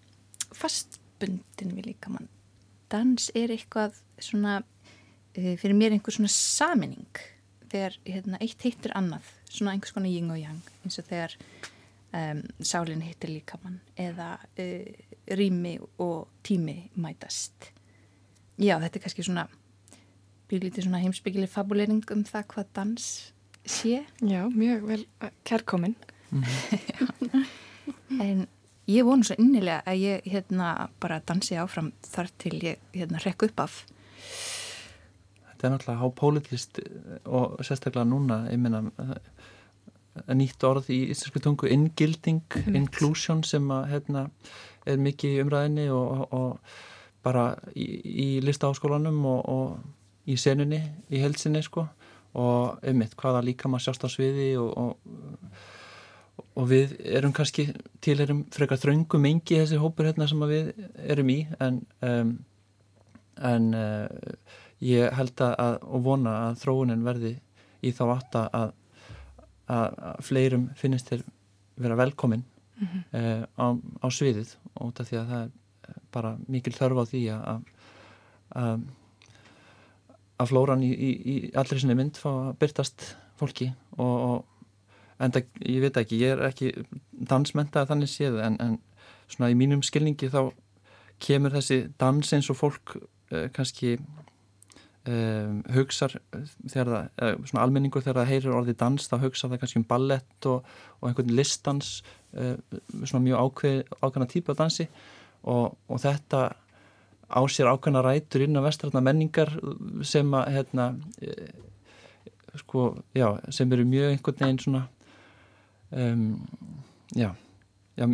fastbundin við líkamann dans er eitthvað svona fyrir mér einhver svona saminning þegar hérna, eitt hittir annað svona einhvers konar yin og yang eins og þegar um, sálinn hittir líkamann eða uh, rými og tími mætast. Já þetta er kannski svona byrlítið svona heimsbyggileg fabulering um það hvað dans sé. Já, mjög vel uh, kærkomin. en ég vonu svo innilega að ég hérna bara dansi áfram þar til ég hérna rekku upp af þetta er náttúrulega hápólitist og sérstaklega núna ég meina eh, nýtt orð í íslensku tungu inngilding, inclusion sem að hérna, er mikið í umræðinni og, og bara í, í listaháskólanum og, og í senunni, í helsinni sko. Og einmitt hvaða líka maður sjást á sviði og, og, og við erum kannski til erum frekar þröngum engi þessi hópur hérna sem við erum í en um, en uh, ég held að, að og vona að þróunin verði í þá átt að, að, að fleirum finnist þér vera velkomin Mhm. uh, á, á sviðið og af því að það er bara mikil þörf á því að að að flóran í, í, í allri sinni mynd fá að byrtast fólki og, og en það, ég veit ekki, ég er ekki dansmentaði þannig séð en, en svona í mínum skilningi þá kemur þessi dans eins og fólk uh, kannski um, hugsar þegar það, svona almenningur þegar það heyrir orðið dans þá hugsa það kannski um ballett og, og einhvern listans uh, svona mjög ákveð, ákveðna típu af dansi. Og, og þetta á sér ákveðna rætur innan vestrætna menningar sem að hérna uh, sko, já, sem eru mjög einhvern veginn svona um, já, já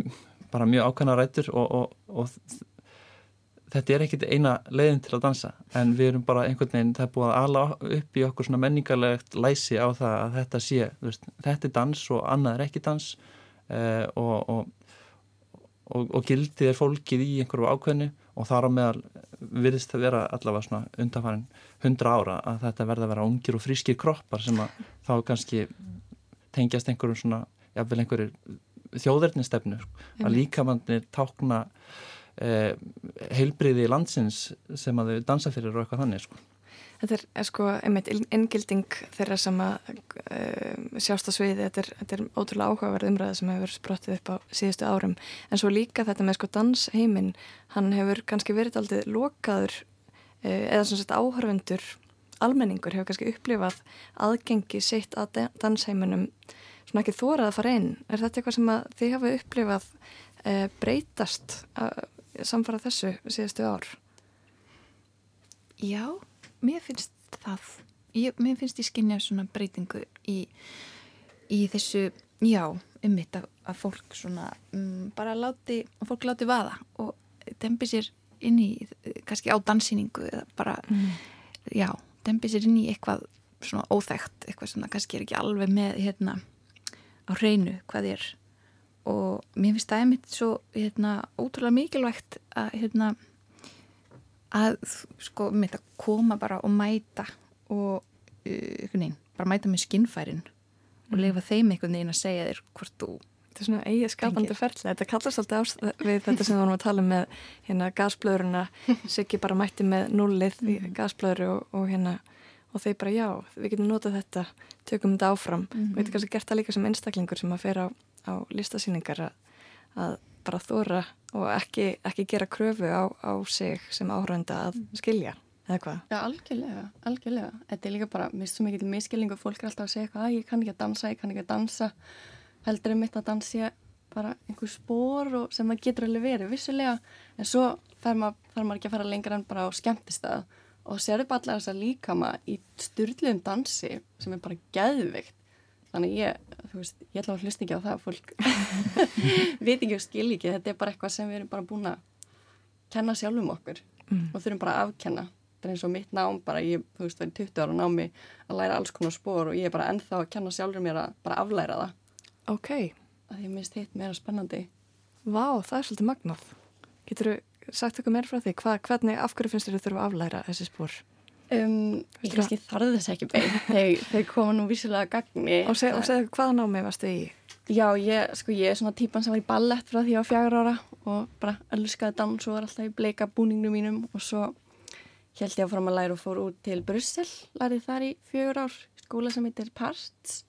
bara mjög ákveðna rætur og, og þetta er ekkit eina leiðin til að dansa en við erum bara einhvern veginn, það er búið að ala upp í okkur svona menningarlegt læsi á það að þetta sé, veist, þetta er dans og annað er ekki dans uh, og, og, og, og gildið er fólkið í einhverju ákveðinu og þar á meðal virðist það vera allavega svona undanfærin hundra ára að þetta verða að vera ungir og frískir kroppar sem að þá kannski tengjast einhverjum svona, jáfnvel einhverjir þjóðverðnistefnu, að Einmitt. líkamannir tákna eh, heilbriði landsins sem að þau dansa fyrir og eitthvað þannig sko. Þetta er, er sko einmitt inngilding þeirra sem að uh, sjást á sviði, þetta er, þetta er ótrúlega áhugaverð umræða sem hefur sprottið upp á síðustu árum, en svo líka þetta með sko dansheiminn, hann hefur kannski verið aldrei lokaður uh, eða svona sett áhörfundur almenningur hefur kannski upplifað aðgengi sitt að dansheiminum svona ekki þórað að fara inn. Er þetta eitthvað sem að þið hafa upplifað uh, breytast uh, samfara þessu síðustu ár? Já, mér finnst það ég, mér finnst ég skynja svona breytingu í, í þessu já, ummitt að, að fólk svona um, bara láti að fólk láti vaða og dembi sér inn í kannski á dansýningu eða bara, já, dembi sér inn í eitthvað svona óþægt eitthvað sem það kannski er ekki alveg með hérna á hreinu hvað er og mér finnst það einmitt svo hérna ótrúlega mikilvægt að hérna að sko mitt að koma bara og mæta og uh, einhvern veginn, bara mæta með skinnfærin og Mm. leifa þeim einhvern veginn að segja þér hvort þú Þetta er svona eigið skapandi ferli. Þetta kallast alltaf við þetta sem við vorum að tala um með hérna gasblöðuruna, Siggi bara mætti með nullið í gasblöðuru og, og hérna og þeir bara já, við getum notað þetta, tökum þetta áfram Mhm. og við getum kannski gert það líka sem einstaklingur sem að fer á, á listasýningar að, að bara þóra og ekki, ekki gera kröfu á, á sig sem áhrönda að skilja, eða hvað? Já, algjörlega, algjörlega. Þetta er líka bara, mér finnst svo mikið miskilning og fólk er alltaf að segja eitthvað, að ég kann ekki að dansa, ég kann ekki að dansa. Heldur er mitt að dansa bara einhver spór sem það getur alveg verið, vissulega. En svo þarf maður, þarf maður ekki að fara lengra en bara á skemmtistað og sérðu bara allar þess að líkama í styrluðum dansi sem er bara geðvikt. Þannig ég, þú veist, ég ætla að hlusta ekki á það að fólk veit ekki og skil ekki. Þetta er bara eitthvað sem við erum bara búin að kenna sjálfum okkur Mm. og þurfum bara að afkenna. Það er eins og mitt nám, bara ég, þú veist, verið 20 ára námi að læra alls konar spór og ég er bara ennþá að kenna sjálfur mér að bara aflæra það. Ok. Að ég minnst hitt meira spennandi. Vá, það er svolítið magnað. Getur þú sagt okkur meira frá því? Hva, hvernig, af hverju finnst þér þú þurfa að aflæra þessi spór? Um, ég kannski þarði þess ekki beint þegar þeir koma nú vissilega að gagni. Og segðu seg, hvaða námi varstu í? Já, ég, sko, ég er svona típan sem var í ballett frá því á fjagur ára og bara elskaði dans og var alltaf í bleika búningnum mínum. Og svo held ég að fram að læra og fór út til Brussel, lærið þar í fjögur ár, skóla sem heitir Parts.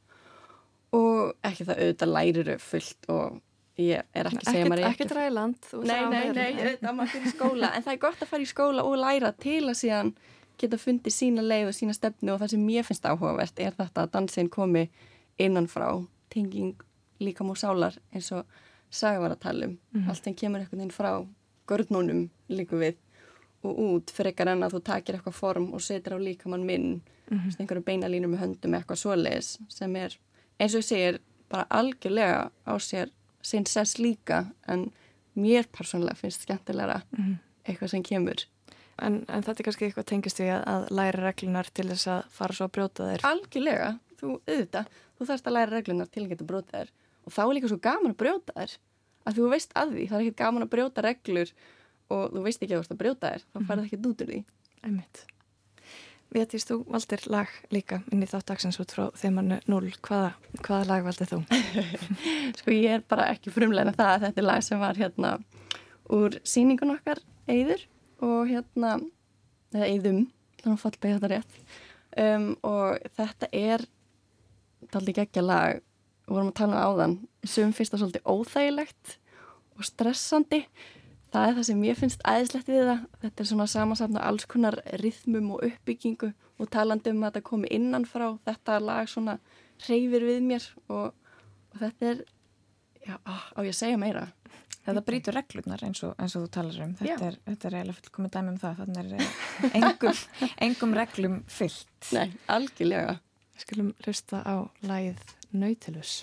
Og ekki það auðvitað læriru fullt og ég er ekki að segja Ekkert- maður er ekkert ræland, þú Nei, nei, nei, auðvitað maður fyrir skóla. En það er gott að fara í skóla og læra til að síðan geta fundið sína leið og sína stefnu og það sem mér finnst áhugavert er þetta að dansin komi innanfrá tenging líka múr sálar eins og saga var að tala um Mhm. allt sem kemur einhvern veginn frá görnunum líku við og út frekar en að þú takir eitthvað form og setur á líkamann minn mm einhverju beinalínur með höndum eitthvað svoleiðis sem er eins og ég segir bara algjörlega á sér sinn sess líka en mér persónulega finnst skemmtilegra Mhm. eitthvað sem kemur En, en þetta er kannski eitthvað tengist við að, að læra reglunar til þess að fara svo að brjóta þér. algjörlega, þú auðvitað þú þarfst að læra reglunar til að geta brjóta þær og þá er líka svo gaman að brjóta þær að þú veist að því, það er ekkert gaman að brjóta reglur og þú veist ekki að þú ert að brjóta þær þá færði ekkert út úr því Einmitt. Vétís, þú valdir lag líka inn í þáttaksins út frá þeimannu 0. Hvaða, hvaða lag valdir þú? sko ég er bara ekki frumlega það að þetta er lag sem var hérna úr síningun okkar Eyður og hérna eða Eyðum, þannig að fallbegi þetta rétt. Um, og þetta er taldi geggja lag. Við vorum að tala um áðan. Sem finnst það svolítið óþægilegt og stressandi. Það er það sem ég finnst æðislegt við það. Þetta er svona samansafna alls konar rithmum og uppbyggingu og talandi um að þetta komi innanfrá. Þetta lag svona reyfir við mér og, og þetta er já, á ég að segja meira Þetta brýtur reglurnar eins og, eins og þú talar um. Þetta er, þetta er eiginlega fullkomið dæmi um það. Þannig er eh, engum, engum reglum fyllt. Nei, algjörlega. Við skulum hlusta á lagið Nautilus.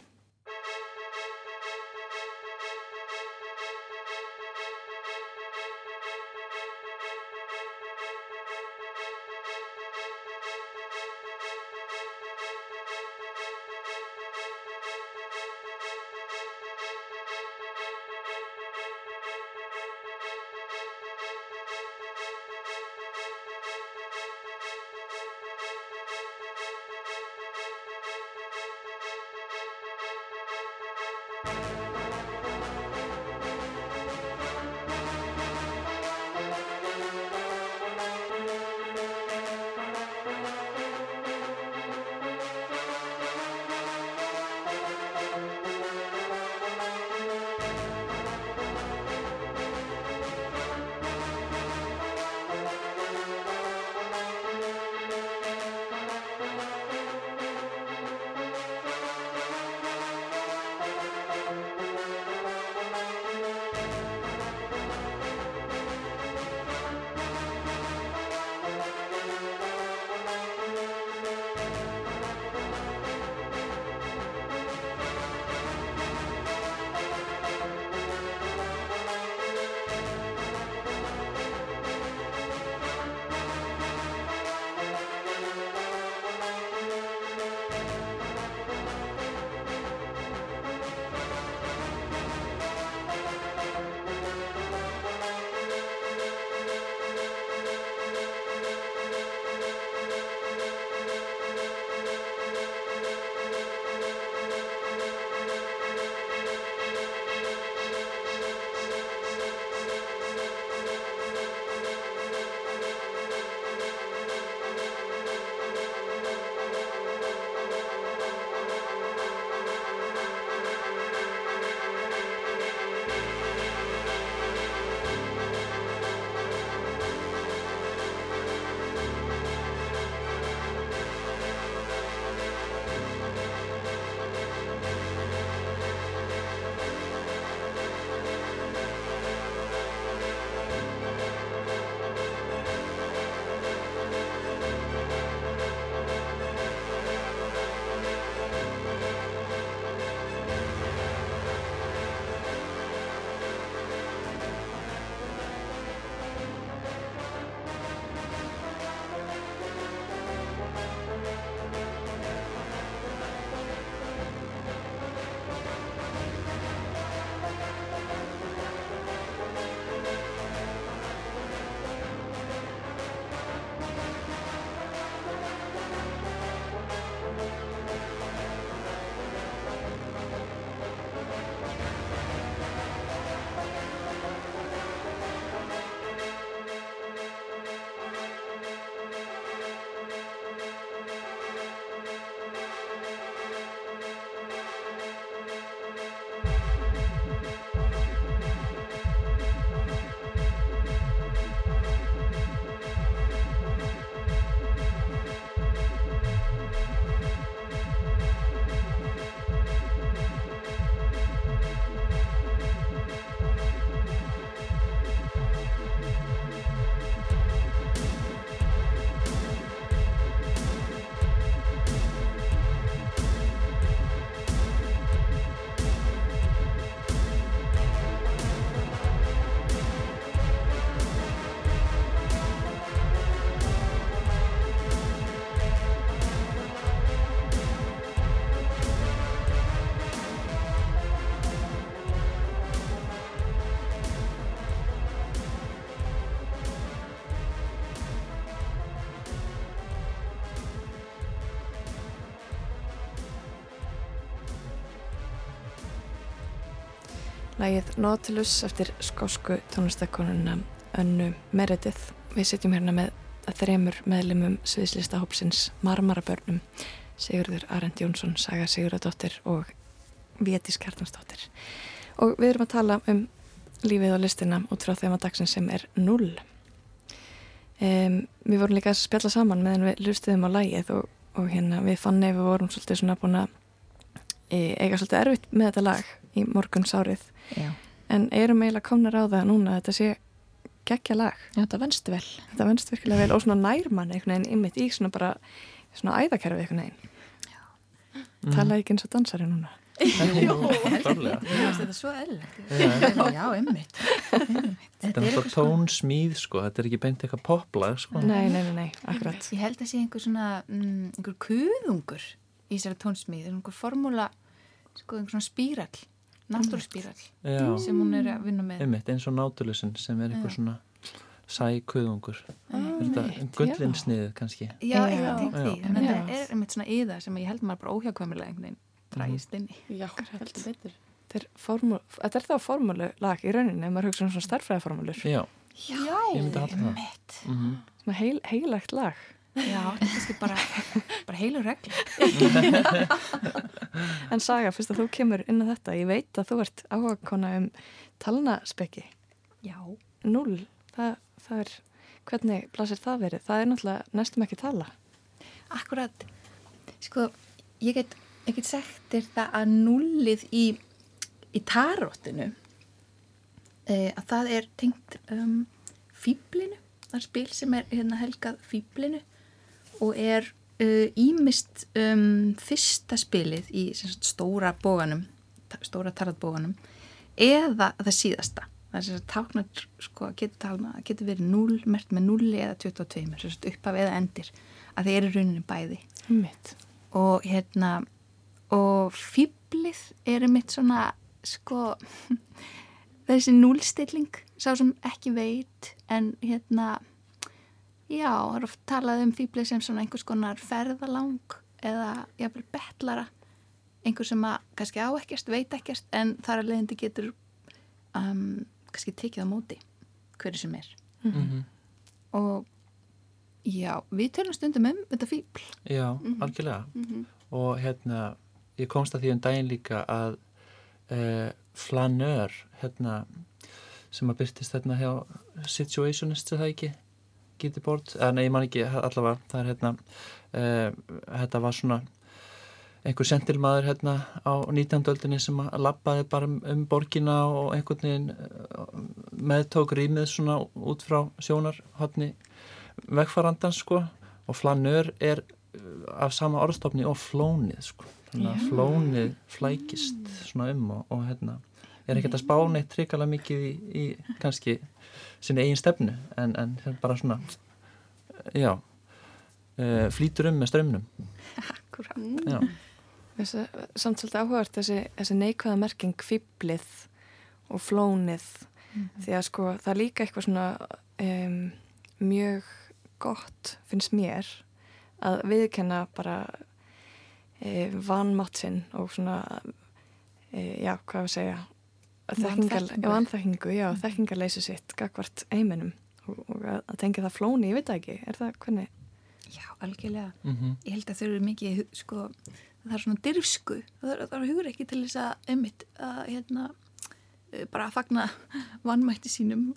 Nautilus eftir skósku tónlistakonuna Önnu Meredith. Við sitjum hérna með þremur meðlumum sviðslista hópsins Marmarabörnum Sigurður Arend Jónsson, Saga Sigurðardóttir og Vétis Kjartansdóttir. Og við erum að tala um lífið á listina út frá þeim að dagsin sem er null. Um, við vorum líka að spjalla saman meðan við lustiðum á lægið og, og hérna við fannig við vorum svolítið svona búin að e, eiga svolítið erfitt með þetta lag í morguns árið Já. En erum eiginlega komnar á það núna að þetta sé geggja lag. Já, þetta venst vel. Þetta venst virkilega vel og svona nærmann einhvern veginn ymmit í svona bara svona æðakerfi einhvern veginn. Mm. tala ekki eins og dansari núna. Jú, þetta er svo Já. eðlilegt Já, einmitt. Þetta er náttúrulega tónsmíð sko, þetta er ekki beint eitthvað poplag sko. Nei, nei, nei, nei, akkurat. Ég held að sé einhver svona mm, einhver kuðungur í þessari tónsmíð. Einhver formúla, sko, einhver svona spírall náttúrspírall Já. sem hún er að vinna með Einmitt, eins og náttúrulesin sem er eitthvað Já. svona sækuðungur Einmitt, Þetta gullinsniðið kannski Já, því, Já. en þetta er einmitt svona yða sem ég held maður bara óhjákvæmilega einhvern veginn drægist inn í Já, Þetta er, er þá formúlu lag í rauninni, ef maður hugsa um svona starfræðaformúlur. Já, Já, ég myndi halda það. Mm -hmm. Heil, heilagt lag. Já, er kannski bara, bara heilu regla. En Saga, fyrst að þú kemur inn á þetta, ég veit að þú ert áhuga kona um talnaspekki. Já. Null, það, það er, hvernig blasir það verið? Það er náttúrulega næstum ekki tala. Akkurat, sko, ég get, ég get sagt þér það að nullið í, í taróttinu, e, að það er tengt um, fýblinu, það er spil sem er hérna helgað fýblinu og er ímist um, fyrsta spilið í sagt, stóra bóganum, stóra taratbóganum, eða það síðasta. Það er sagt táknar, sko, getur, talma, getur verið 0, mert með 0 eða 22, sem sagt upphaf eða endir, að þeir eru rauninni bæði. Mitt. Og hérna, og fýblið er mitt svona, sko, þessi núlstilling, sá sem ekki veit, en hérna, já, það er oft talað um fýblið sem svona einhvers konar ferðalang eða jafnvel betlara, einhver sem að kannski á ekkert, veit ekkert, en þar að leiðindi getur um, kannski tekið á móti hverju sem er. Mhm. Og já, við tölum stundum um þetta fýbl. Já, Mhm. algjörlega. Mhm. Og hérna, ég komst að því um daginn líka að uh, flanör, hérna, sem að byrtist hérna hjá Situationist, er það ekki? Gítibord, eða nei, ég man ekki allavega, það er hérna, uh, þetta var svona einhver sentilmaður hérna á 19. öldinni sem að labbaði bara um, borgina og einhvern veginn uh, meðtók rýmið svona út frá sjónarhotni vegfarandans sko. Og flanör er af sama orðstofni og flónið sko. Þannig að flónið flækist svona um og, og hérna er ekkert að spá neitt trikalega mikið í, í kannski sinni eigin stefnu en, en bara svona já uh, flýtur um með strömmnum Akkurát samt svolítið áhugavert þessi, þessi neikvæða merking fýblið og flónið. Því að sko það er líka eitthvað svona um, mjög gott finnst mér að viðkenna bara e, vanmátt sinn og svona e, já, hvað við segja vanþekkingu, já, þekkingarleysi sitt gagvart eiminum og, og að, að tengja það flóni, ég veit það ekki, er það hvernig Já, algjörlega. Mhm. Ég held að þau eru mikið, sko, það er svona dyrfsku. Það er, það er hugur ekki til þess að einmitt að, hérna, eh, bara að fagna vannmætti sínum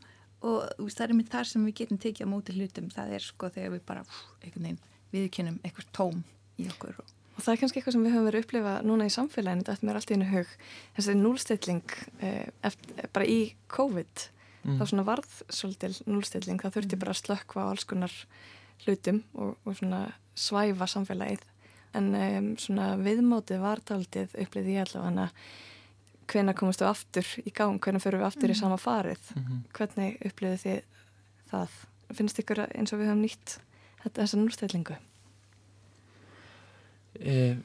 og veist, það er einmitt þar sem við getum tekið á móti hlutum. Það er sko þegar við bara, pff, einhvern veginn, viðkennum eitthvað tóm í okkur. Og, Og það er kannski eitthvað sem við höfum verið að upplifa núna í samfélaginu, þetta er mér allt í einu hug, þessi núlstilling eh, eftir, bara í COVID, Mm. þá svona varð svolítil núlstilling, það þurfti bara að slökkva á alls konar hlutum og, og svona svæfa samfélagið. En um, svona viðmótið var taldið upplýði ég allavega hvenær komast við aftur í gang, hvenær fyrir við aftur í Mhm. sama farið. Mhm. Hvernig upplýði þið það? Finnst ykkur eins og við höfum nýtt þetta, þessa núlstillingu? E,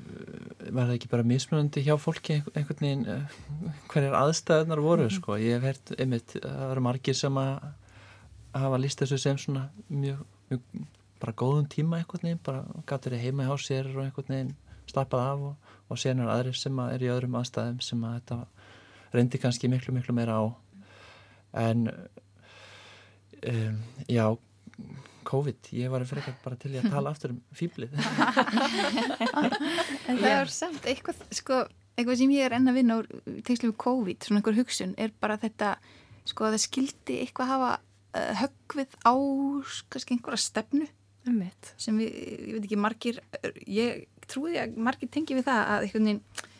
var það ekki bara mismunandi hjá fólki einhver- einhvern veginn e, hverjar aðstæðunar voru sko, ég hef hert einmitt, það eru margir sem að hafa líst þessu sem svona mjög, mjög bara góðum tíma einhvern veginn, bara gæti verið heima hjá sér og einhvern veginn slappað af og, og sér er aðrir sem að er í öðrum aðstæðum sem að þetta reyndi kannski miklu miklu meira á. En um, já COVID, ég var frekar bara til í að tala aftur um fýblið en það er samt eitthvað, sko, eitthvað sem ég er enn að vinna úr tengslu við COVID, svona einhver hugsun, er bara þetta, sko, að það skildi eitthvað hafa uh, höggvið á, kannski einhverja stefnu. Einmitt. Sem við, ég veit ekki, margir, ég trúi að margir tengi við það að einhvern veginn,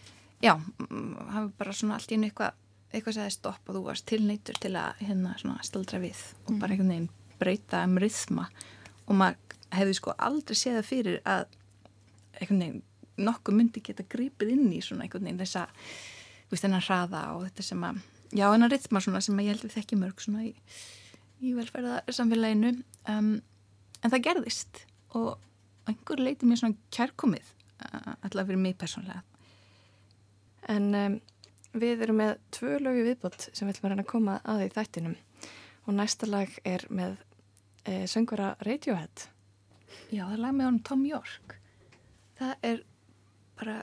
já, mm, hafa bara svona allt í einu eitthvað, eitthvað sagði stopp og þú varst tilneitur til að hérna svona staldra við og bara einhvern veginn breyta um ryþma og maður hefði sko aldrei séð það fyrir að einhvern veginn nokkuð myndi geta grípið inn í svona einhvern veginn þessa, þú veist, þennan hraða og þetta sem að, já, þennan rytma svona sem að ég held við þekki mörg svona í, í velferðarsamfélaginu. Um, en það gerðist og einhver leiti mér svona kærkomið uh, allavega fyrir mig persónlega En um, við erum með tvö lögu viðbót sem við ætlum að reyna að koma að í þættinum og næsta lag er með e, söngvara Radiohead. Já, það er lag með honum Tom York. Það er bara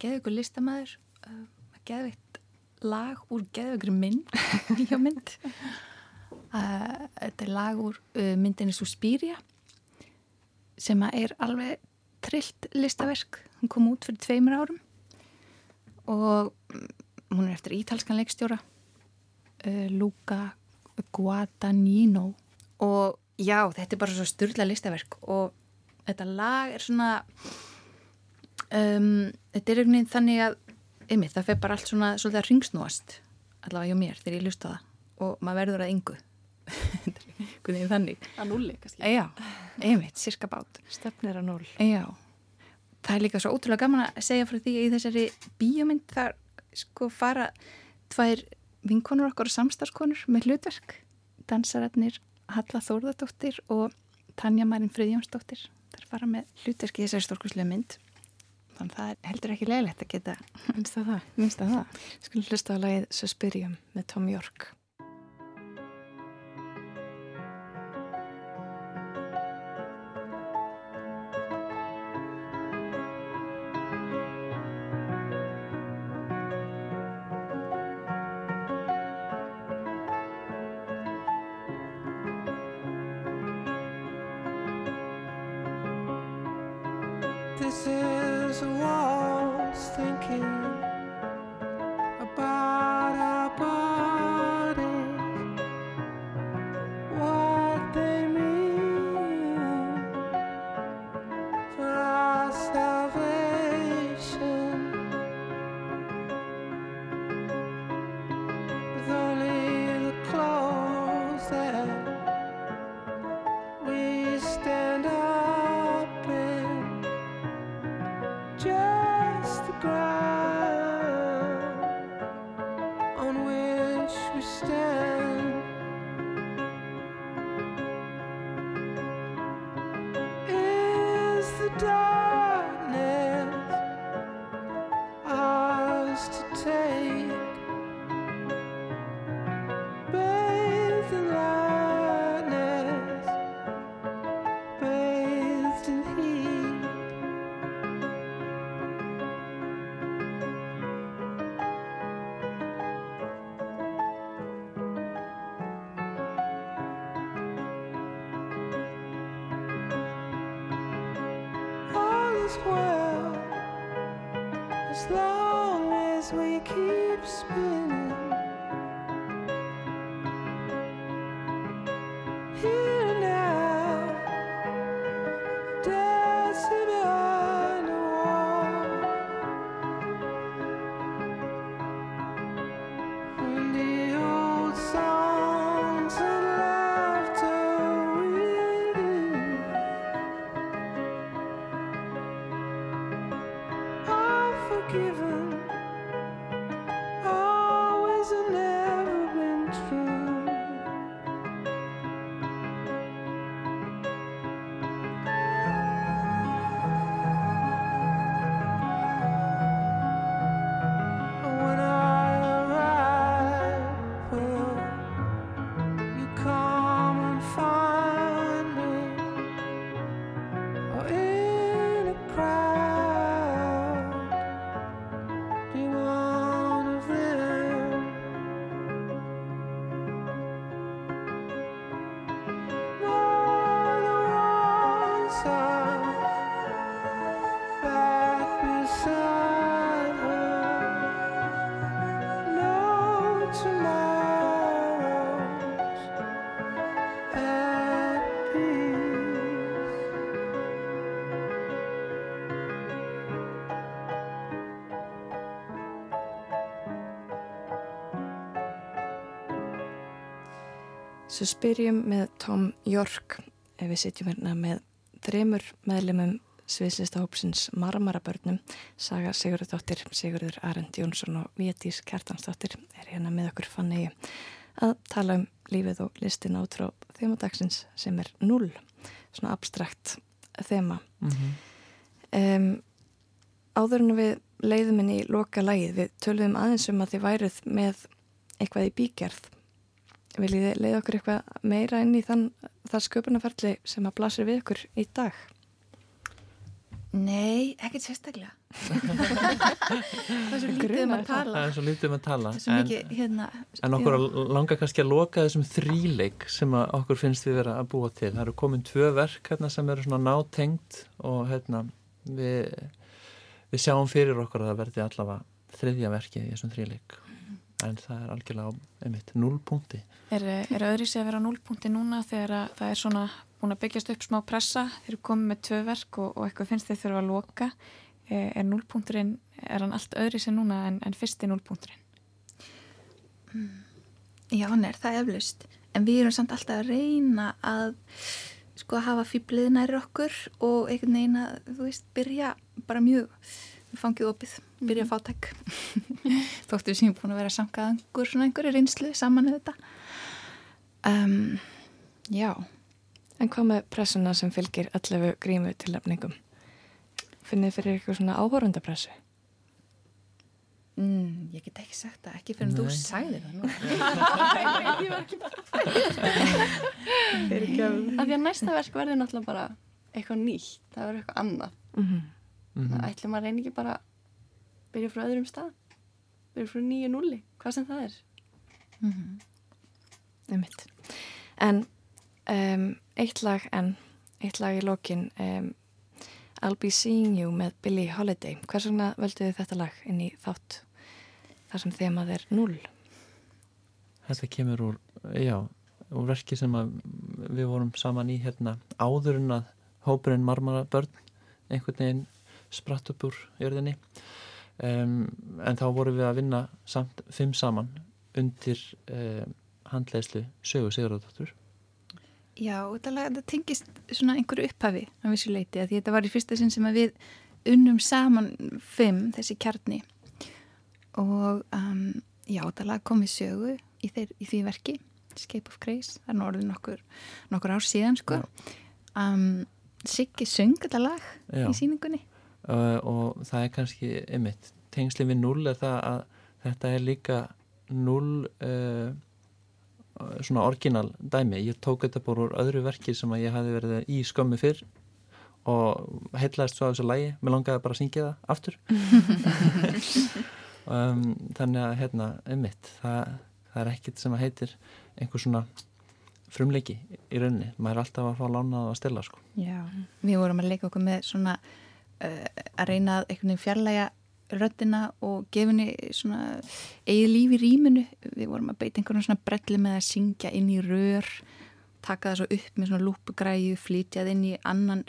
geðu ykkur listamæður uh, geðvitt lag úr geðvegri mynd hjá mynd. Uh, þetta er lag úr uh, myndinni Suspiria sem er alveg trillt listaverk. Hún kom út fyrir tveimur árum og mm, hún er eftir ítalskan leikstjóra Luca Guadagnino. Og já, þetta er bara svo styrla listaverk og þetta lag er svona um, þetta er einhvern veginn þannig að einmitt, það fer bara allt svona svolítið að ringsnúast allavega hjá mér þegar ég lusta það. Og maður verður að yngu þannig. Að nulli kannski. Já, einmitt, sirka bát. Stefnir að null já, það er líka svo ótrúlega gaman að segja frá því að í þessari bíómynd þar sko fara tvær vinkonur okkur og samstarfskonur með hlutverk. Dansararnir Halla Þórðardóttir og Tanja Marín Friðjónsdóttir. Þar fara með hlutverk í þessari stórkurslega mynd. Þannig að það er heldur ekki leiðilegt að geta minnst að það, það. Skulum hlusta á lagið Suspirium með Tom York Suspirium með Tom York. Ef við sitjum hérna með þremur meðlumum sviðslistahópsins Marmarabörnum Saga Sigurðardóttir, Sigurður Arend Jónsson og Vétís Kjartansdóttir er hérna með okkur fannegi að tala um lífið og listina út frá þemadagsins sem er null svona abstrakt þema. Mhm. um, áður en við leiðum inn í loka lagið, við töluðum aðeins um að þið væruð með eitthvað í bígerð viljið leiða okkur eitthvað meira inn í þann, það sköpunarferðli sem að blasir við okkur í dag Nei, ekkert sérstaklega það er svo lítið um að tala Það er svo lítið um að tala. það er svo en- mikið hérna En okkur já. að langa kannski að loka þessum þríleik sem að okkur finnst við vera að búa til. Það eru komin tvö verk hérna sem eru svona nátengt og hérna við, við sjáum fyrir okkur að það verði allavega þriðja verkið í þessum þríleik. En það er algjörlega einmitt núlpunkti. Er, er öðru sér að vera núlpunkti núna þegar að það er svona búin að byggjast upp smá pressa, þeir eru komið með tvö verk og, og eitthvað finnst þeir þurfa að loka. Er, er núlpunkturinn, er hann allt öðru sér núna en, en fyrsti núlpunkturinn? Já, hann er það eflaust. En við erum samt alltaf að reyna að sko að hafa fýblið næri okkur og einhvern veginn að, þú veist, byrja bara mjög fangið opið, byrja Mhm. fátæk. Þóttu við séum búin að vera samkaðangur svona einhverju reynslu saman með þetta. Um, já. En hvað með pressuna sem fylgir 11 grímu tilnefningum? Finnið þið fyrir eitthvað svona áhorundapressu? Mm, ég get ekki sagt það, ekki fyrir en þú sagði það nú. ég var ekki bara Af því að næsta verk verður náttúrulega bara eitthvað nýtt, það verður eitthvað annað Mhm. Það ætlum að reyna ekki bara að byrja frá öðrum stað byrja frá nýju núli, hvað sem það er Mhm. Einmitt. En um, eitt lag en, eitt lag í lokin, um, I'll Be Seeing You með Billie Holiday. Hvers vegna völdu þið þetta lag inn í þátt þar sem þemað er null? Þetta kemur úr, já, úr verki sem að við vorum saman í hérna áður en að hópurinn Marmara börn einhvern veginn spratt upp úr jörðinni um, en þá vorum við að vinna samt fimm saman undir um, handleislu sögu Sigurðardóttur. Já, þetta, tengist svona einhverju upphafi á vissu leiti, að því þetta var í fyrsta sinn sem við unnum saman fimm, þessi kjarni. Og um, já, þetta lag kom við sögu í, þeir, í því verki Escape of Grace, það er nú orðið nokkur nokkur ár síðan, sko. Um, Siggi söng þetta lag Já. í síningunni og það er kannski einmitt, tengslinn við null er það að þetta er líka null uh, svona orginal dæmi. Ég tók þetta bara úr öðru verki sem að ég hafi verið í skömmu fyrr og heitlaðist svo af þessu lægi mér langaði bara að syngja það aftur. Um, þannig að hérna, einmitt það, það er ekkit sem að heitir einhver svona frumleiki í rauninni, maður er alltaf að fá lánað að stilla sko. Já, við vorum að leika okkur með svona að reyna að einhvern veginn fjarlæga röddina og gefinni svona eigið líf í rýminu. Við vorum að beita einhvern svona brelli með að syngja inn í rör, taka það svo upp með svona lúpugræju, flytjað inn í annan,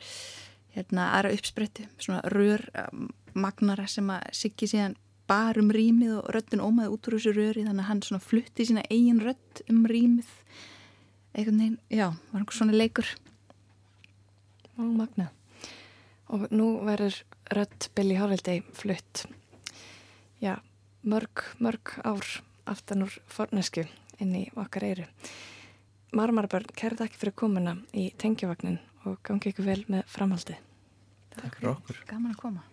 hérna, aðra uppsprettu, svona rör um, magnara sem að Siggi síðan bar um rýmið og röddin ómaði út úr þessu röri þannig að hann svona flutti sína eigin rödd um rýmið. Einhvern veginn, já, var einhver svona leikur. Ó, magna. Og nú verður rödd Billie Holiday flutt. Já, mörg, mörg ár aftan úr fornesku inn í okkar eyru. Marmarabörn, kæra takk fyrir komuna í tengjavagnin og gangi ykkur vel með framhaldi. Takk fyrir okkur. Gaman að koma.